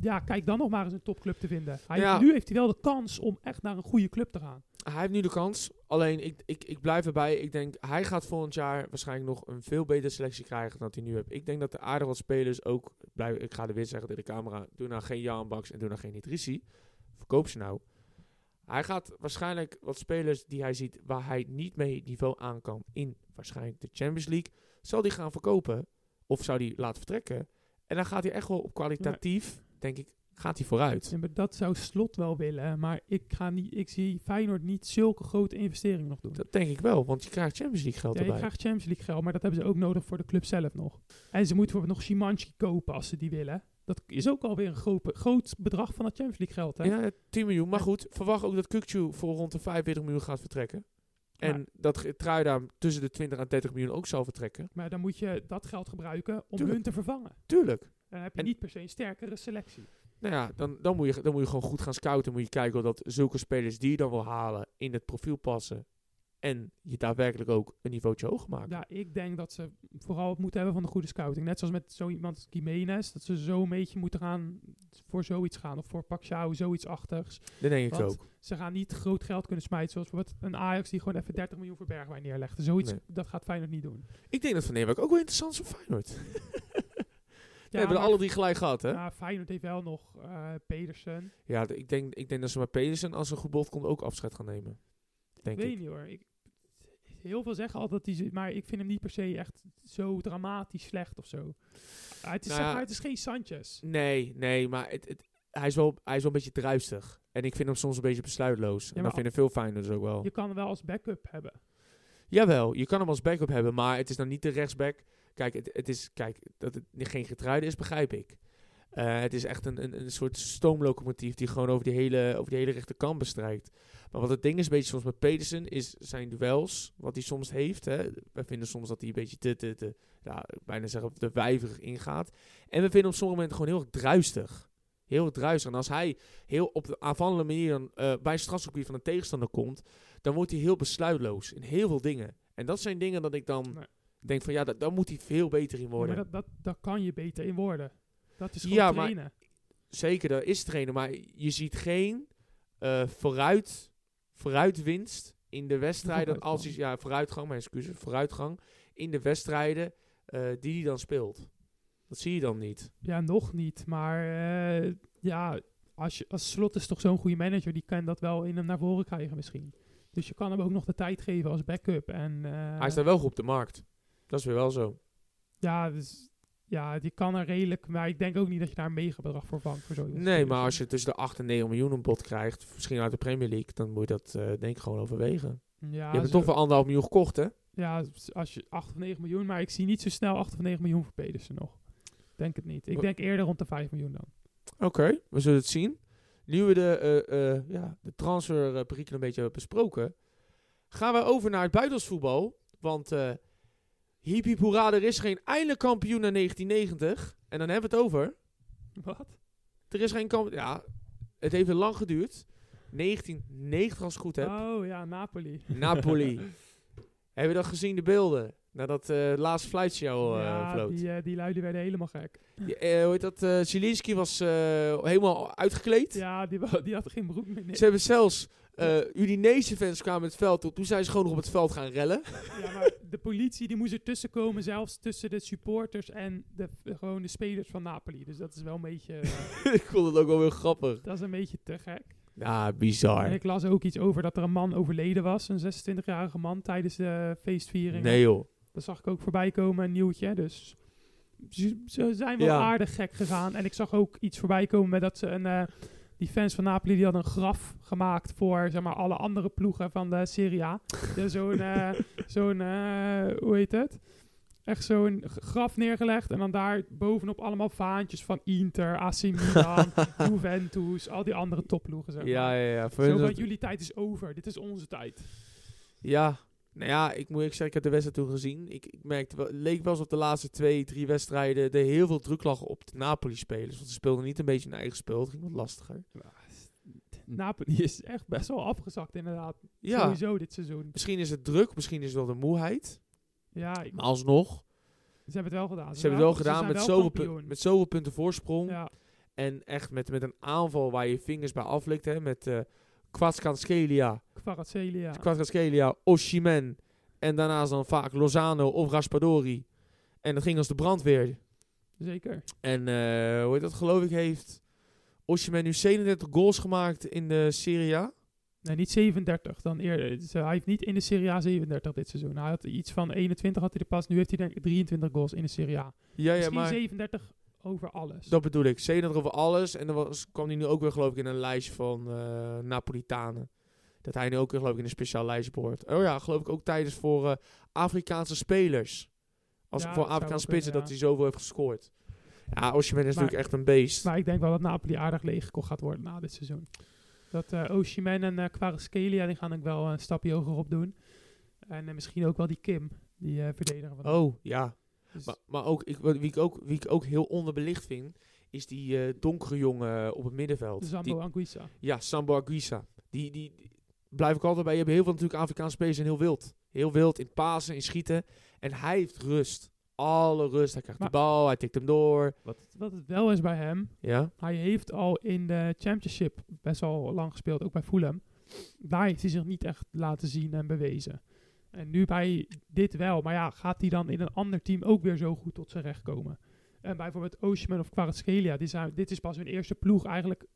Ja, kijk dan nog maar eens een topclub te vinden. Hij Ja. heeft- nu heeft hij wel de kans om echt naar een goede club te gaan. Hij heeft nu de kans. Alleen, ik, ik, ik blijf erbij. Ik denk, hij gaat volgend jaar waarschijnlijk nog een veel betere selectie krijgen dan hij nu heeft. Ik denk dat er aardig wat spelers ook... Blijf, ik ga er weer zeggen tegen de camera. Doe nou geen Jan Baks en doe nou geen Idrissi. Verkoop ze nou. Hij gaat waarschijnlijk wat spelers die hij ziet... waar hij niet mee niveau aan kan in waarschijnlijk de Champions League... zal die gaan verkopen. Of zou die laten vertrekken. En dan gaat hij echt wel op kwalitatief, denk ik, gaat hij vooruit. Ja, maar dat zou Slot wel willen. Maar ik, ga niet, ik zie Feyenoord niet zulke grote investeringen nog doen. Dat denk ik wel, want je krijgt Champions League geld Ja, je erbij. krijgt Champions League geld, maar dat hebben ze ook nodig voor de club zelf nog. En ze moeten bijvoorbeeld nog Szymanski kopen als ze die willen. Dat is ook alweer een groot, groot bedrag van het Champions League geld. Hè? Ja, 10 miljoen. Maar En- goed, verwacht ook dat Kukcu voor rond de 45 miljoen gaat vertrekken. En Maar- dat Truida tussen de 20 en 30 miljoen ook zal vertrekken. Maar dan moet je dat geld gebruiken om Tuurlijk. hun te vervangen. Tuurlijk. Dan heb je En- niet per se een sterkere selectie. Nou ja, dan, dan, moet je, dan moet je gewoon goed gaan scouten. Moet je kijken of dat zulke spelers die je dan wil halen in het profiel passen. En je daadwerkelijk ook een niveautje hoger maken. Ja, ik denk dat ze vooral het moeten hebben van de goede scouting. Net zoals met zo iemand als Jiménez. Dat ze zo een beetje moeten gaan voor zoiets gaan. Of voor Pacquiao, zoiets achtigs. Dat denk ik Want ook. Ze gaan niet groot geld kunnen smijten. Zoals bijvoorbeeld een Ajax die gewoon even 30 miljoen voor Bergwijn neerlegt. Zoiets, Nee. dat gaat Feyenoord niet doen. Ik denk dat Van Neerwijk ook wel interessant is voor Feyenoord. [laughs] We Ja, hebben maar- alle drie gelijk gehad, hè? Ja, Ja, Feyenoord heeft wel nog eh, Pedersen. d- ik, denk, ik denk dat ze met Pedersen, als een goed bod komt, ook afscheid gaan nemen. Denk ik weet ik. niet hoor. Ik, heel veel zeggen altijd dat hij... Maar ik vind hem niet per se echt zo dramatisch slecht of zo. Ah, het, is, Nou zeg ja, maar, het is geen Sanchez. Nee, nee, maar het, het, hij, is wel, hij is wel een beetje druistig. En ik vind hem soms een beetje besluitloos. en maar dat vinden veel Feyenoorders ook wel. Je kan hem wel als backup hebben. Jawel, je kan hem als backup hebben, maar het is dan niet de rechtsback. Kijk, het, is, kijk dat het geen getruide is, begrijp ik. Eh, het is echt een, een, een soort stoomlocomotief die gewoon over die hele, over die hele rechterkant bestrijkt. Maar wat het ding is, beetje soms met Pedersen, is zijn duels, wat hij soms heeft. Hè. Wij vinden soms dat hij een beetje te, te, te ja, bijna zeggen, te wijverig ingaat. En we vinden op sommige momenten gewoon heel druistig. Heel druistig. En als hij heel op de aanvallende manier dan, eh, bij strafgebied van een tegenstander komt, dan wordt hij heel besluitloos in heel veel dingen. En dat zijn dingen dat ik dan. Denk van ja, dat, daar moet hij veel beter in Ja, worden. maar dat, dat, daar kan je beter in worden. Dat is gewoon Ja, maar- trainen. Zeker, dat is trainen, maar je ziet geen eh, vooruit, vooruitwinst in de wedstrijden. Als hij, ja, vooruitgang, mijn excuses, vooruitgang in de wedstrijden eh, die hij dan speelt. Dat zie je dan niet. Ja, nog niet. Maar eh, ja, als, je, als Slot is toch zo'n goede manager, die kan dat wel in hem naar voren krijgen misschien. Dus je kan hem ook nog de tijd geven als backup. En, eh, hij staat wel goed op de markt. Dat is weer wel zo. Ja, dus, ja, die kan er redelijk. Maar ik denk ook niet dat je daar een megabedrag voor vangt. Voor zo'n Nee, maar als je tussen de 8 en 9 miljoen een bod krijgt, misschien uit de Premier League, dan moet je dat eh, denk ik gewoon overwegen. Ja, je hebt zo- toch voor anderhalf miljoen gekocht, hè? Ja, als je 8 of 9 miljoen. Maar ik zie niet zo snel 8 of 9 miljoen voor Pedersen nog. Denk het niet. Ik denk eerder rond de 5 miljoen dan. Oké, we zullen het zien. Nu we de, eh, eh, ja, de transferperikelen een beetje hebben besproken, gaan we over naar het buitenlands voetbal. Want hiep hiep hoera, er is geen eindelijk kampioen na 1990. En dan hebben we het over. Wat? Er is geen kampioen. Ja, het heeft lang geduurd. 1990 als ik het goed heb. Oh ja, Napoli. Napoli. [laughs] Hebben we dat gezien, de beelden? Nadat eh laatste fluitshow eh ja, vloot. die, eh, die luiden werden helemaal gek. Hoe heet dat? eh Zielinski was helemaal uitgekleed. Ja, die, die had geen broek meer. Ze hebben zelfs uh, Udinese fans kwamen het veld op. Toen zijn ze gewoon nog op het veld gaan rellen. Ja, maar de politie die moest er tussen komen, zelfs tussen de supporters en de, gewoon de spelers van Napoli. Dus dat is wel een beetje, [laughs] eh, ik vond het ook wel heel grappig. dat is een beetje te gek. Ja, En bizar. ik las ook iets over dat er een man overleden was, een 26-jarige man, tijdens de feestviering. Nee joh. Dat zag ik ook voorbij komen, een nieuwtje. Dus ze, zijn wel Ja. aardig gek gegaan. En ik zag ook iets voorbij komen met dat ze een... eh, die fans van Napoli die hadden een graf gemaakt voor zeg maar, alle andere ploegen van de Serie A. Zo'n, eh, [laughs] zo'n eh, hoe heet het? Echt zo'n graf neergelegd en dan daar bovenop allemaal vaantjes van Inter, AC Milan, [laughs] Juventus, al die andere topploegen. Zeg maar. Ja, ja, ja. Zo van, jullie tijd is over, dit is onze tijd. Ja, nou ja, ik moet ik zeggen, ik heb de wedstrijd toen gezien. Ik, ik merkte wel, het leek wel alsof de laatste twee, drie wedstrijden er heel veel druk lag op de Napoli-spelers. Want ze speelden niet een beetje hun eigen spel, het ging wat lastiger. Napoli is echt best wel afgezakt inderdaad. Ja, Sowieso dit seizoen. misschien is het druk, misschien is het wel de moeheid. Ja, ik- Maar alsnog, ze hebben het wel gedaan. ze hebben het wel gedaan met wel zoveel, kampioen. met zoveel punten voorsprong. Ja, En echt met, met een aanval waar je vingers bij aflikt. Hè, met eh Kvaratskhelia, Kvaratskhelia. Kvaratskhelia, Oshimen. En daarnaast dan vaak Lozano of Raspadori. En dat ging als de brandweer. Zeker. En eh, hoe heet dat geloof ik heeft Oshimen nu 37 goals gemaakt in de Serie A. Nee, niet 37 dan eerder. Dus, eh, hij heeft niet in de Serie A 37 dit seizoen. Hij had iets van 21 had hij er pas. Nu heeft hij denk ik 23 goals in de Serie A. Ja, ja, Misschien maar 37 over alles. dat bedoel ik. 37 over alles. En dan was, kwam hij nu ook weer geloof ik in een lijstje van eh, Napolitanen. Dat hij nu ook weer geloof ik in een speciaal lijstje behoort. Oh ja, geloof ik ook tijdens voor eh, Afrikaanse spelers. Als Ja, voor Afrikaanse spitsen dat hij zoveel heeft gescoord. Ja, Oshimen is Maar- natuurlijk echt een beest. Maar ik denk wel dat Napoli aardig leeggekocht gaat worden na dit seizoen. Dat eh Osimhen en uh, Kvaratskhelia, die gaan ook wel een stapje hoger op doen. En misschien ook wel die Kim, die verdediger van Oh, ja. Dus- Maar, maar ook, ik, wie, ik ook, wie ik ook heel onderbelicht vind, is die eh, donkere jongen op het middenveld. Zambo Die- Anguissa. ja, Sambo Aguisa. Die, die, die blijf ik altijd bij. Je hebt heel veel natuurlijk Afrikaanse spelers en heel wild. Heel wild in pasen, in schieten. En hij heeft rust. Alle rust. Hij krijgt Maar- de bal, hij tikt hem door. Wat, wat het wel is bij hem, Ja, hij heeft al in de Championship best wel lang gespeeld, ook bij Fulham. Daar heeft hij zich niet echt laten zien en bewezen. En nu bij dit wel. Maar ja, gaat hij dan in een ander team ook weer zo goed tot zijn recht komen? En bijvoorbeeld Osimhen of Kvaratskhelia, die zijn, dit is pas hun eerste ploeg eigenlijk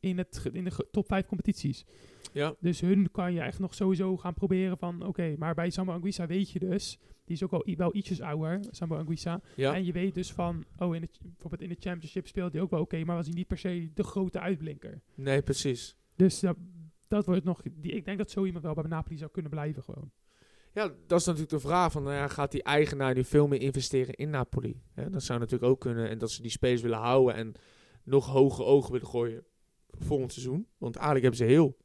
in, het, in de top 5 competities. ja. Dus hun kan je echt nog sowieso gaan proberen van, oké, maar bij Sambo Anguissa weet je dus, die is ook al wel ietsjes ouder, Sambo Anguissa. ja. En je weet dus van, oh, in de, bijvoorbeeld in de championship speelde hij ook wel oké, maar was hij niet per se de grote uitblinker. Nee, precies. Dus dat, dat wordt nog, die, ik denk dat zo iemand wel bij Napoli zou kunnen blijven gewoon. Ja, dat is natuurlijk de vraag van, nou ja, gaat die eigenaar nu veel meer investeren in Napoli? Hè, dat zou natuurlijk ook kunnen. En dat ze die spelers willen houden en nog hoge ogen willen gooien volgend seizoen. Want eigenlijk hebben ze heel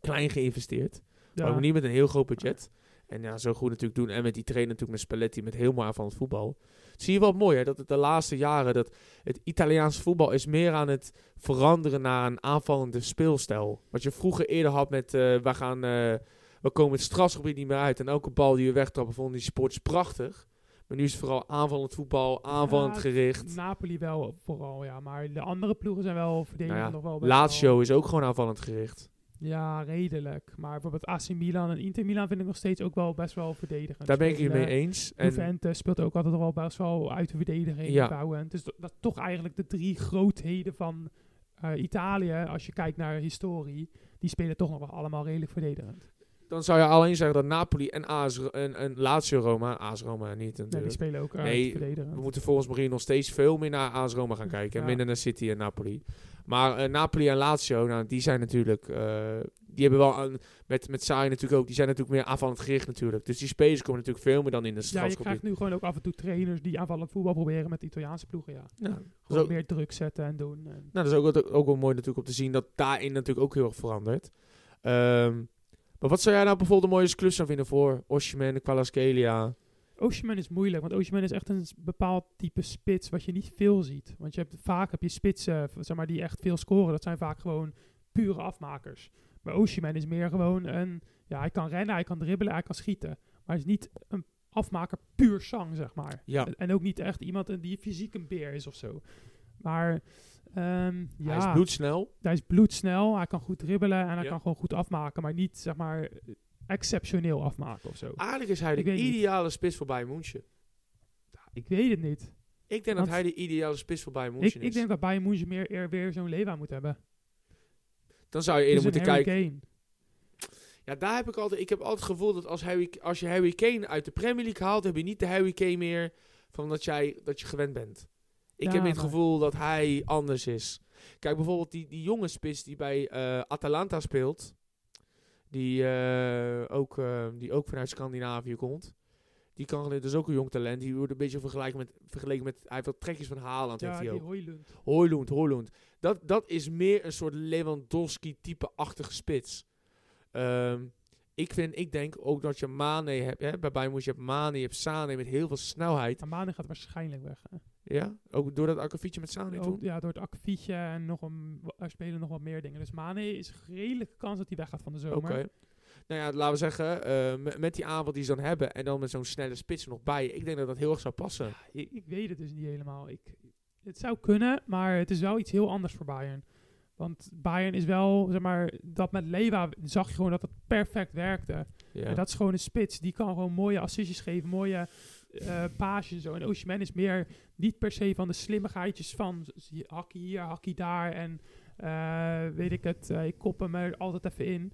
klein geïnvesteerd. Maar ook niet met een heel groot budget. En ja, zo goed natuurlijk doen. En met die trainer natuurlijk met Spalletti, met heel mooi aanvallend voetbal. Zie je wel mooi hè, dat het de laatste jaren, dat het Italiaanse voetbal is meer aan het veranderen naar een aanvallende speelstijl. Wat je vroeger eerder had met, eh we gaan, eh, we komen het strafgebied niet meer uit. En elke bal die we wegtrappen vonden die sports prachtig. Maar nu is het vooral aanvallend voetbal, aanvallend Ja, gericht. Napoli wel vooral, ja. Maar de andere ploegen zijn wel verdedigend Nou ja, nog wel Lazio wel- is ook gewoon aanvallend gericht. Ja, redelijk. Maar bijvoorbeeld AC Milan en Inter Milan vind ik nog steeds ook wel best wel verdedigend. Daar ben ik het mee eens. En Juventus speelt ook altijd wel best wel uit de verdediging Ja. bouwen. Dus dat, dat toch eigenlijk de drie grootheden van eh, Italië, als je kijkt naar historie, die spelen toch nog wel allemaal redelijk verdedigend. Dan zou je alleen zeggen dat Napoli en, AS, en, en Lazio Roma, AS Roma niet Nee, die natuurlijk. spelen ook Nee. We moeten volgens mij nog steeds veel meer naar AS Roma gaan kijken. En Ja. minder naar City en Napoli. Maar eh, Napoli en Lazio, nou, die zijn natuurlijk... eh, die hebben wel... Een, met, met Saai natuurlijk ook. Die zijn natuurlijk meer aanvallend gericht natuurlijk. Dus die spelers komen natuurlijk veel meer dan in de Ja, je krijgt nu gewoon ook af en toe trainers die aanvallend voetbal proberen met de Italiaanse ploegen, ja. Gewoon ook- meer druk zetten en doen. En Nou, dat is ook, ook wel mooi natuurlijk om te zien dat daarin natuurlijk ook heel erg verandert. Ehm, maar wat zou jij nou bijvoorbeeld een mooie klus vinden voor Osimhen, Kvaratskhelia? Osimhen is moeilijk, want Osimhen is echt een bepaald type spits wat je niet veel ziet. Want je hebt, vaak heb je spitsen v- zeg maar, die echt veel scoren. Dat zijn vaak gewoon pure afmakers. Maar Osimhen is meer gewoon een... Ja, hij kan rennen, hij kan dribbelen, hij kan schieten. Maar hij is niet een afmaker puur zang, zeg maar. Ja. En, ook niet echt iemand eh, die fysiek een beer is of zo. Maar ehm, ja, Hij is bloedsnel. hij is bloedsnel, hij kan goed dribbelen en hij Ja. kan gewoon goed afmaken. Maar niet, zeg maar, exceptioneel afmaken of zo. Eigenlijk is hij de Ik weet niet. ideale spits voor Bayern München. Ik weet het niet. Ik denk dat hij de ideale spits voor Bayern Ik, München ik is. denk dat Bayern München meer eer weer zo'n Lewa moet hebben. Dan zou je eerder Dus moeten kijken. Kane. Ja, daar heb ik altijd... Ik heb altijd het gevoel dat als, Harry, als je Harry Kane uit de Premier League haalt... heb je niet de Harry Kane meer van dat, jij, dat je gewend bent. Ik Ja, heb het gevoel dat hij anders is. Kijk, bijvoorbeeld die, die jonge spits die bij eh, Atalanta speelt... Die, eh, ook, eh, die ook vanuit Scandinavië komt. Die kan is ook een jong talent. Die wordt een beetje vergeleken met, vergeleken met... Hij heeft wat trekjes van Haaland. Ja, heeft hij ook. Hoylund. Hoylund, Hoylund. Dat, dat is meer een soort Lewandowski-type-achtige spits. Ehm, ik, vind, ik denk ook dat je Mane hebt. Hè? Bij Bayern moet je hebt Mane, je hebt Sane met heel veel snelheid. Maar Mane gaat waarschijnlijk weg. Hè. Ja, ook door dat akkefietje met Sane toen. ja, door het akkefietje en nog een, er spelen nog wat meer dingen. Dus Mane is een redelijke kans dat hij weggaat van de Oké. zomer. Nou ja, laten we zeggen, eh, met, die aanval die ze dan hebben en dan met zo'n snelle spits nog bij. Ik denk dat dat heel erg zou passen. Ik, ik weet het dus niet helemaal. Ik, het zou kunnen, maar het is wel iets heel anders voor Bayern. Want Bayern is wel, zeg maar, dat met Lewa zag je gewoon dat het perfect werkte. Ja. En dat is gewoon een spits. Die kan gewoon mooie assistjes geven, mooie eh paasjes en zo. En Osimhen is meer niet per se van de slimmigheidjes van hakkie hier, hakkie daar. En eh, weet ik het, eh, ik kop hem er altijd even in.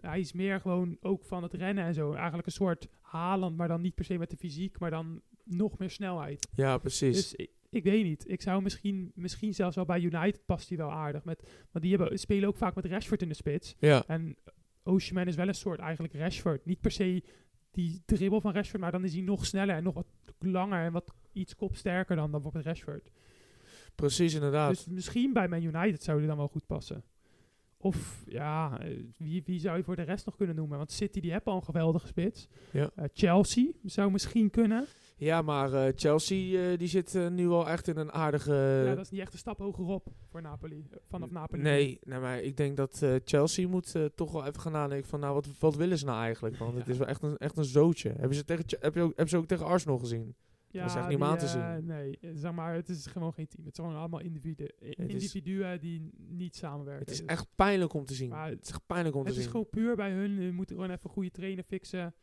Hij is meer gewoon ook van het rennen en zo. Eigenlijk een soort Haaland, maar dan niet per se met de fysiek, maar dan nog meer snelheid. ja, precies. Dus ik, ik weet niet. Ik zou misschien, misschien zelfs wel bij United past hij wel aardig. Met, want die hebben, spelen ook vaak met Rashford in de spits. ja, En Osimhen is wel een soort eigenlijk Rashford. Niet per se die dribbel van Rashford, maar dan is hij nog sneller en nog wat langer en wat iets kopsterker dan, dan bijvoorbeeld Rashford. precies inderdaad. Dus misschien bij Man United zou die dan wel goed passen. Of ja, wie, wie zou je voor de rest nog kunnen noemen? Want City die hebben al een geweldige spits. Ja. Eh, Chelsea zou misschien kunnen. Ja, maar eh, Chelsea eh, die zit eh, nu al echt in een aardige... ja, dat is niet echt een stap hogerop voor Napoli. Vanaf Napoli. Nee, nee, maar ik denk dat Chelsea moet toch wel even gaan nadenken van, nou, wat, wat willen ze nou eigenlijk? Want het is wel echt een, echt een zootje. Hebben ze, tegen, heb je ook, hebben ze ook tegen Arsenal gezien? Ja, Dat is echt niet aan te zien. nee, zeg maar, het is gewoon geen team. Het zijn allemaal individu is- individuen die niet samenwerken. Het is Dus- echt pijnlijk om te zien. Maar het is echt pijnlijk om te Het is zien. gewoon puur bij hun. Ze moeten gewoon even goede trainen fixen.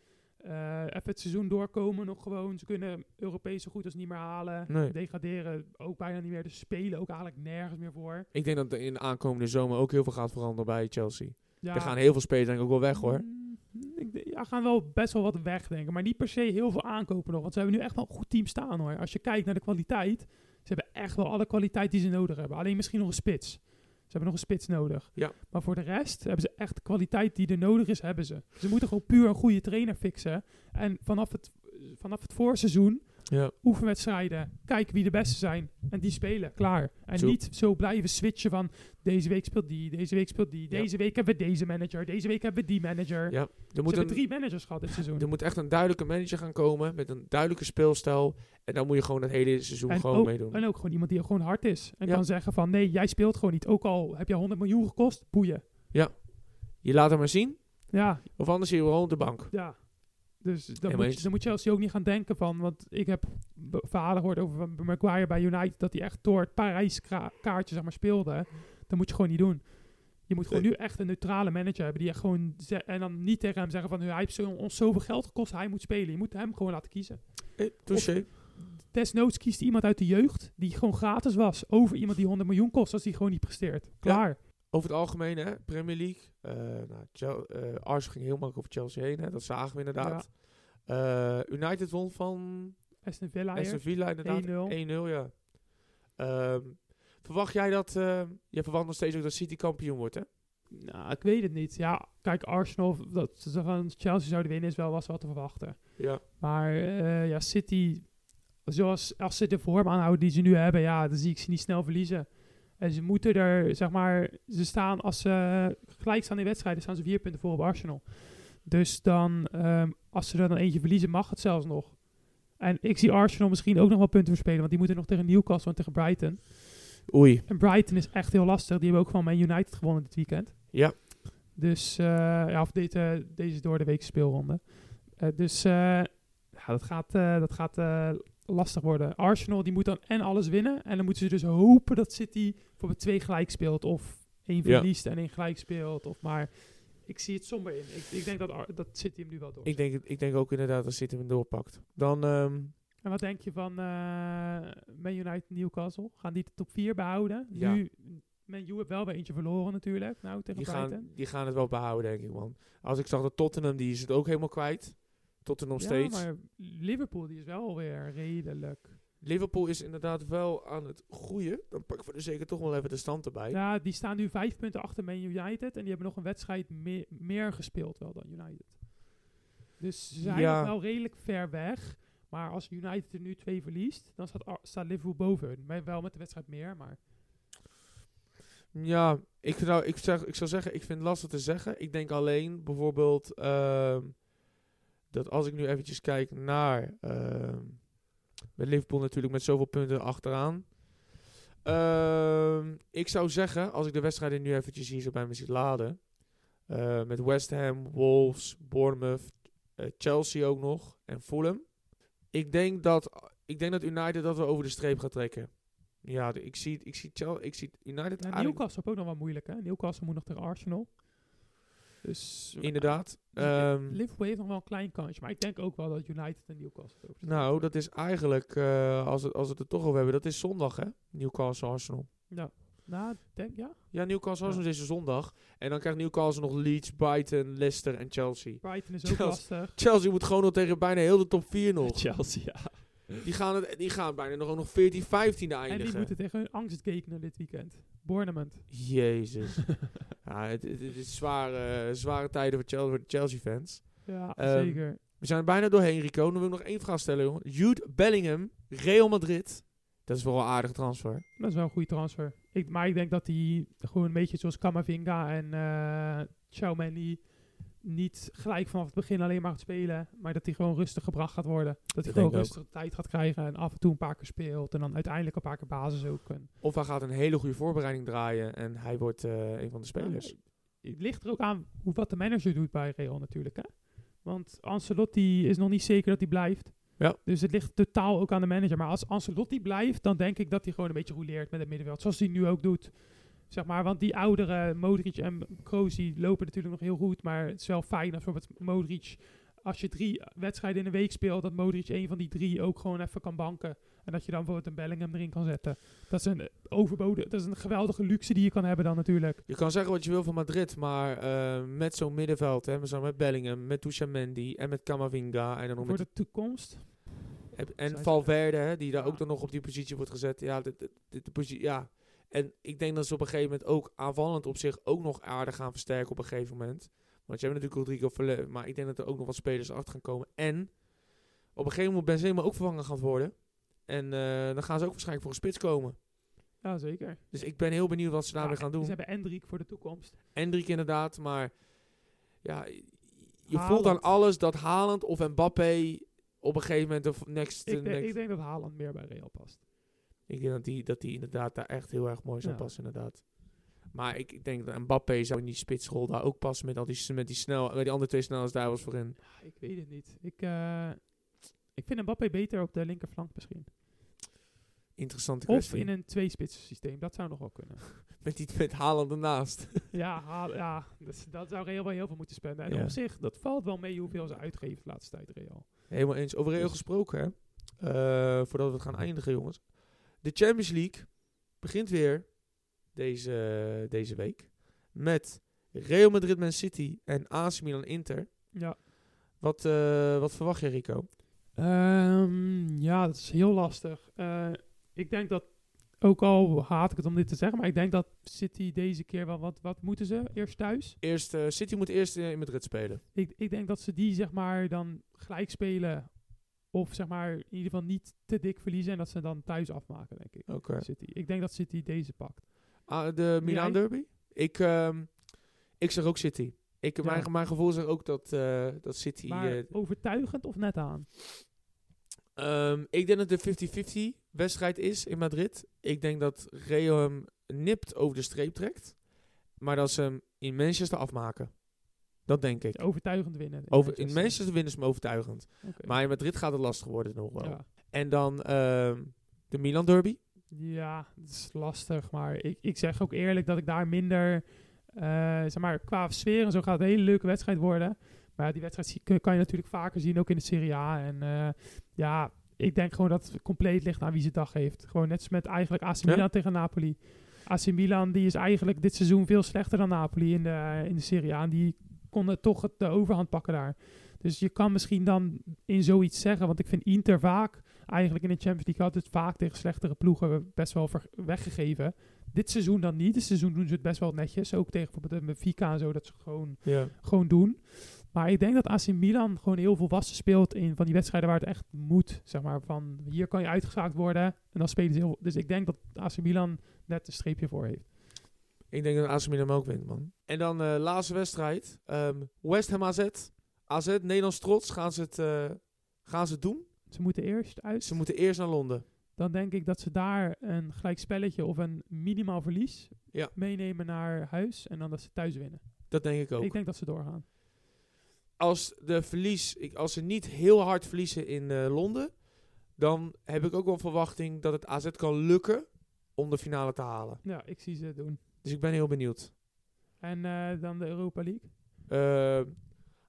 Eh, even het seizoen doorkomen nog gewoon. Ze kunnen Europees zo goed als niet meer halen. Nee. Degraderen ook bijna niet meer. Dus spelen ook eigenlijk nergens meer voor. Ik denk dat er in de aankomende zomer ook heel veel gaat veranderen bij Chelsea. Ja, Er gaan heel veel spelers denk ik ook wel weg hoor. Mm, Ik ja, gaan wel best wel wat wegdenken. Maar niet per se heel veel aankopen nog. Want ze hebben nu echt wel een goed team staan hoor. Als je kijkt naar de kwaliteit. Ze hebben echt wel alle kwaliteit die ze nodig hebben. Alleen misschien nog een spits. Ze hebben nog een spits nodig. Ja. Maar voor de rest hebben ze echt de kwaliteit die er nodig is, hebben ze. Ze moeten gewoon puur een goede trainer fixen. En vanaf het, vanaf het voorseizoen Ja. oefenwedstrijden. Kijken wie de beste zijn. En die spelen. Klaar. En Zo. niet zo blijven switchen van deze week speelt die, deze week speelt die. Ja. Deze week hebben we deze manager. Deze week hebben we die manager. Ja. Er Ze moet, hebben een, drie managers gehad dit seizoen. er moet echt een duidelijke manager gaan komen met een duidelijke speelstijl. En dan moet je gewoon het hele seizoen En gewoon ook, meedoen. en ook gewoon iemand die er gewoon hard is. En Ja. kan zeggen van nee, jij speelt gewoon niet. Ook al heb je 100 miljoen gekost, boeien. Je laat hem maar zien, Ja, of anders zie je gewoon op de bank. ja. Dus dan, moet, je- dan moet Chelsea ook niet gaan denken van... Want ik heb verhalen gehoord over Maguire bij United... dat hij echt door het Parijs-kaartje zeg maar, speelde. Dat moet je gewoon niet doen. Je moet gewoon nu echt een neutrale manager hebben... die echt gewoon... En dan niet tegen hem zeggen van... hij heeft zo, ons zoveel geld gekost, hij moet spelen. Je moet hem gewoon laten kiezen. Eh, touché. Desnoods kiest iemand uit de jeugd... die gewoon gratis was... over iemand die 100 miljoen kost... als die gewoon niet presteert. Klaar. Over het algemeen, hè, Premier League. eh nou, Chel- eh, Arsenal ging heel makkelijk over Chelsea heen. Hè, dat zagen we inderdaad. Eh, United won van Aston Villa Aston. Villa inderdaad. 1-0. 1-0. ja. Ehm, verwacht jij dat... je verwacht nog steeds ook dat City kampioen wordt, hè? Nou, ik weet het niet. Ja, kijk, Arsenal, dat ze van Chelsea zouden winnen, is wel was wat te verwachten. Ja. Maar ja, City, zoals als ze de vorm aanhouden die ze nu hebben, ja, dan zie ik ze niet snel verliezen. En ze moeten er, zeg maar, ze staan als ze gelijk staan in wedstrijden, staan ze vier punten voor op Arsenal. Dus dan, ehm, als ze er dan eentje verliezen, mag het zelfs nog. En ik zie Arsenal misschien ook nog wel punten verspelen, want die moeten nog tegen Newcastle en tegen Brighton. Oei. En Brighton is echt heel lastig. Die hebben ook van Man United gewonnen dit weekend. Ja. Dus, eh, ja, of deze, deze door de week speelronde. Eh, dus eh, ja, dat gaat, eh, dat gaat eh, lastig worden. Arsenal die moet dan en alles winnen. En dan moeten ze dus hopen dat City bijvoorbeeld twee gelijk speelt. Of één Ja. verliest en één gelijk speelt. Of maar ik zie het somber in. Ik, ik denk dat, Ar- dat City hem nu wel door. Ik denk, ik denk ook inderdaad dat City hem doorpakt. Dan... ehm, En wat denk je van eh Man United Newcastle? Gaan die de top 4 behouden? Ja. Nu Man U heeft wel weer eentje verloren natuurlijk. Nou, tegen Die Brighton. gaan, die gaan het wel behouden, denk ik, man. Als ik zag dat Tottenham, die is het ook helemaal kwijt. Tottenham nog ja, steeds. maar Liverpool die is wel weer redelijk. Liverpool is inderdaad wel aan het groeien. Dan pakken we er zeker toch wel even de stand erbij. Ja, die staan nu vijf punten achter Man United. En die hebben nog een wedstrijd meer, meer gespeeld wel dan United. Dus ze zijn Ja. wel redelijk ver weg. Maar als United er nu twee verliest, dan staat, staat Liverpool boven hun. Maar Wel met de wedstrijd meer, maar... Ja, ik zou, ik, zeg, ik zou zeggen, ik vind het lastig te zeggen. Ik denk alleen bijvoorbeeld ehm, dat als ik nu eventjes kijk naar ehm, met Liverpool natuurlijk met zoveel punten achteraan. Ehm, ik zou zeggen, als ik de wedstrijden nu eventjes hier zo bij me zie laden. eh, met West Ham, Wolves, Bournemouth, eh, Chelsea ook nog en Fulham. Ik denk dat, ik denk dat United dat we over de streep gaat trekken. Ja, ik zie, ik zie, Chel ik zie United Ja, Newcastle heeft ook nog wel moeilijk, hè? Newcastle moet nog tegen Arsenal. Dus... Inderdaad. Eh, Ehm, Liverpool heeft nog wel een klein kansje. Maar ik denk ook wel dat United en Newcastle nou, dat is eigenlijk, eh, als, het, als we het er toch over hebben, dat is zondag, hè? Newcastle Arsenal. trekken. Nou, ik denk ja. Ja, Newcastle Ja. Arsenal is deze zondag. En dan krijgt Newcastle nog Leeds, Brighton, Leicester en Chelsea. Brighton is ook Chelsea. lastig. Chelsea moet gewoon nog tegen bijna heel de top 4 nog. [laughs] Chelsea, ja. Die gaan, het, die gaan bijna nog, nog 14, 15 En die eindigen. moeten tegen hun angstgekenen dit weekend. Bournemouth. Jezus. [laughs] ja, het, het, het is zware, zware tijden voor Chelsea, voor de Chelsea-fans. Ja, Ehm, zeker. We zijn er bijna doorheen, Rico. Dan wil ik nog één vraag stellen, jongen. Jude Bellingham, Real Madrid. Dat is wel een aardige transfer. Dat is wel een goede transfer. Ik, maar ik denk dat hij gewoon een beetje zoals Kamavinga en Xiaomeni niet gelijk vanaf het begin alleen maar gaat spelen, maar dat hij gewoon rustig gebracht gaat worden. Dat hij gewoon rustig tijd gaat krijgen en af en toe een paar keer speelt en dan uiteindelijk een paar keer basis ook. En, Of hij gaat een hele goede voorbereiding draaien en hij wordt eh, een van de spelers. Ja, het ligt er ook aan hoe, wat de manager doet bij Real natuurlijk. Hè? Want Ancelotti is nog niet zeker dat hij blijft. Ja. Dus het ligt totaal ook aan de manager. Maar als Ancelotti blijft, dan denk ik dat hij gewoon een beetje rouleert met het middenveld. Zoals hij nu ook doet. Zeg maar, want die oudere Modric en Kroos die lopen natuurlijk nog heel goed. Maar het is wel fijn als bijvoorbeeld Modric, als je drie wedstrijden in een week speelt, dat Modric een van die drie ook gewoon even kan banken. En dat je dan bijvoorbeeld een Bellingham erin kan zetten. Dat is een overboden, dat is een geweldige luxe die je kan hebben dan natuurlijk. Je kan zeggen wat je wil van Madrid, maar eh, met zo'n middenveld, hè, we met Bellingham, met Tuchamendi en met Camavinga en dan nog Voor de toekomst. en- Valverde, hè, die daar Ja. ook dan nog op die positie wordt gezet. Ja, dit, dit, dit- de positie, ja. En ik denk dat ze op een gegeven moment ook aanvallend op zich ook nog aardig gaan versterken op een gegeven moment. Want je hebt natuurlijk Rodrigo Verle, maar ik denk dat er ook nog wat spelers achter gaan komen. En op een gegeven moment Benzema ook vervangen gaan worden. En eh, dan gaan ze ook waarschijnlijk voor een spits komen. Ja, zeker. Dus ik ben heel benieuwd wat ze daarmee Ja, gaan doen. Ze hebben Endriek voor de toekomst. Hendrik inderdaad, maar ja, je Haaland. voelt aan alles dat Haaland of Mbappé op een gegeven moment de next... Ik, denk- next ik denk dat Haaland meer bij Real past. Ik denk dat die, dat die inderdaad daar echt heel erg mooi zou Ja. passen, inderdaad. Maar ik, ik denk dat Mbappé zou in die spitsrol daar ook passen met, al die, met, die snel, met die andere twee snelheid daar was voorin. Ja, ik weet het niet. Ik, eh, ik vind Mbappé beter op de linkerflank misschien. Interessante Of kwestie. in een twee-spits systeem. Dat zou nog wel kunnen. [laughs] Met, die, met Haaland ernaast. [laughs] ja, Haal- ja dat, dat zou Real wel heel veel moeten spenden. En Ja. op zich, dat valt wel mee hoeveel ze uitgeven de laatste tijd, Real. Helemaal eens. Over Real Dus- gesproken, hè. Eh, voordat we het gaan eindigen, jongens. De Champions League begint weer deze, deze week. Met Real Madrid Man City en AC Milan Inter. Ja. Wat, eh, wat verwacht je, Rico? Ehm, ja, dat is heel lastig. Eh, ik denk dat, ook al haat ik het om dit te zeggen, maar ik denk dat City deze keer wel wat, wat moeten ze? Eerst thuis? Eerst, eh, City moet eerst in Madrid spelen. Ik, ik denk dat ze die zeg maar dan gelijk spelen. Of zeg maar in ieder geval niet te dik verliezen en dat ze dan thuis afmaken, denk ik. Oké. City. Ik denk dat City deze pakt. Ah, de Milan? Derby? Ik, ehm, ik zeg ook City. Ik, Ja. mijn, mijn gevoel zegt ook dat, eh, dat City... Maar eh, overtuigend of net aan? Ehm, ik denk dat een 50-50 wedstrijd is in Madrid. Ik denk dat Real hem nipt over de streep trekt. Maar dat ze hem in Manchester afmaken. Dat denk ik. Overtuigend winnen. Over, in Manchester winnen ze hem overtuigend. Maar in Madrid gaat het lastig worden nog wel. Ja. En dan ehm, de Milan Derby. Ja, het is lastig. Maar ik, ik zeg ook eerlijk dat ik daar minder... eh, zeg maar, qua sfeer en zo gaat het een hele leuke wedstrijd worden. Maar die wedstrijd kan je natuurlijk vaker zien, ook in de Serie A. En eh, ja, ik denk gewoon dat het compleet ligt aan wie ze dag heeft. Gewoon net als met eigenlijk AC Milan Ja? tegen Napoli. AC Milan die is eigenlijk dit seizoen veel slechter dan Napoli in de, in de Serie A. En die konden toch het, de overhand pakken daar. Dus je kan misschien dan in zoiets zeggen, want ik vind Inter vaak, eigenlijk in de Champions League altijd vaak tegen slechtere ploegen best wel weggegeven. Dit seizoen dan niet. Dit seizoen doen ze het best wel netjes. Ook tegen bijvoorbeeld Benfica en zo, dat ze gewoon gewoon doen. Maar ik denk dat AC Milan gewoon heel volwassen speelt in van die wedstrijden waar het echt moet. Zeg maar van hier kan je uitgezaakt worden en dan spelen ze heel. Dus ik denk dat AC Milan net een streepje voor heeft. Ik denk dat AC Milan hem ook wint, man. En dan eh laatste wedstrijd. Ehm, West Ham AZ. AZ, Nederlands trots. Gaan ze het, eh, gaan ze het doen? Ze moeten eerst uit. Ze moeten eerst naar Londen. Dan denk ik dat ze daar een gelijk spelletje of een minimaal verlies Ja. meenemen naar huis en dan dat ze thuis winnen. Dat denk ik ook. Ik denk dat ze doorgaan. als, de verlies, ik, als ze niet heel hard verliezen in eh, Londen, dan heb ik ook wel verwachting dat het AZ kan lukken om de finale te halen. Ja, ik zie ze doen. Dus ik ben heel benieuwd. En eh, dan de Europa League. Eh,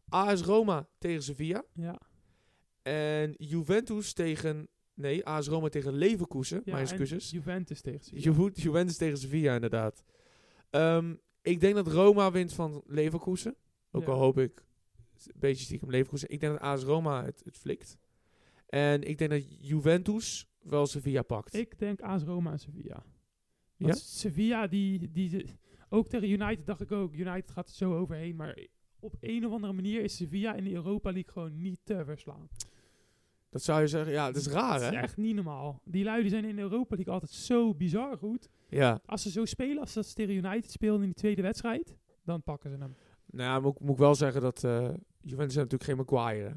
AS Roma tegen Sevilla. Ja. En Juventus tegen... Nee, AS Roma tegen Leverkusen. ja mijn excuses. Juventus tegen Sevilla. Juve- Juventus tegen Sevilla, inderdaad. Ehm, ik denk dat Roma wint van Leverkusen. Ook Ja. al hoop ik een beetje stiekem Leverkusen. Ik denk dat AS Roma het, het flikt. En ik denk dat Juventus wel Sevilla pakt. Ik denk AS Roma en Sevilla. Ja? Sevilla, die, die, ook tegen United dacht ik ook, United gaat er zo overheen. Maar op een of andere manier is Sevilla in de Europa League gewoon niet te verslaan. Dat zou je zeggen. Ja, dat is raar, Dat is hè? echt niet normaal. Die luiden zijn in de Europa League altijd zo bizar goed. Ja. Als ze zo spelen, als ze tegen United spelen in die tweede wedstrijd, dan pakken ze hem. Nou ja, moet, ik- moet ik wel zeggen dat eh, Juventus natuurlijk geen Maguire. hè?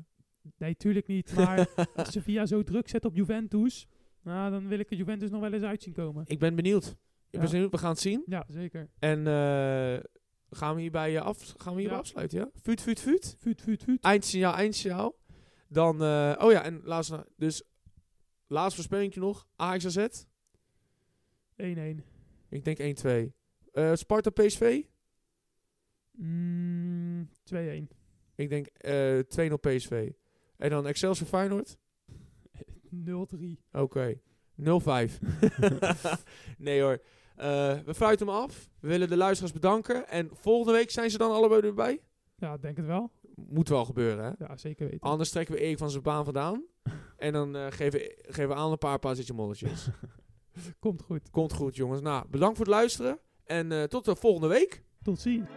Nee, tuurlijk niet. Maar als Sevilla zo druk zet op Juventus, nou, dan wil ik het Juventus nog wel eens uit zien komen. [laughs] Ik ben benieuwd. Ik ben benieuwd. We gaan het zien. Ja, zeker. En eh, gaan we hierbij eh, af, gaan we hierbij afsluiten, ja? Fuut, fuut, fuut. Fuut, fuut, fuut. Eindsignaal, eindsignaal. Dan, eh, oh ja, en laatste, dus laatste voorspellingje nog. Ajax AZ. 1-1. Ik denk 1-2. Eh, Sparta PSV. Mm, 2-1. Ik denk eh 2-0 PSV. En dan Excelsior Feyenoord. [laughs] 0-3. Oké. 0-5. [laughs] [laughs] nee hoor. Eh, we fluiten hem af. We willen de luisteraars bedanken. En volgende week zijn ze dan allebei erbij? Ja, denk het wel. Moet wel gebeuren, hè? Ja, zeker weten. Anders trekken we Erik van zijn baan vandaan. [laughs] en dan eh, geven, geven we aan een paar zitje molletjes. [laughs] Komt goed. Komt goed, jongens. Nou, bedankt voor het luisteren. En eh, tot de volgende week. Tot ziens.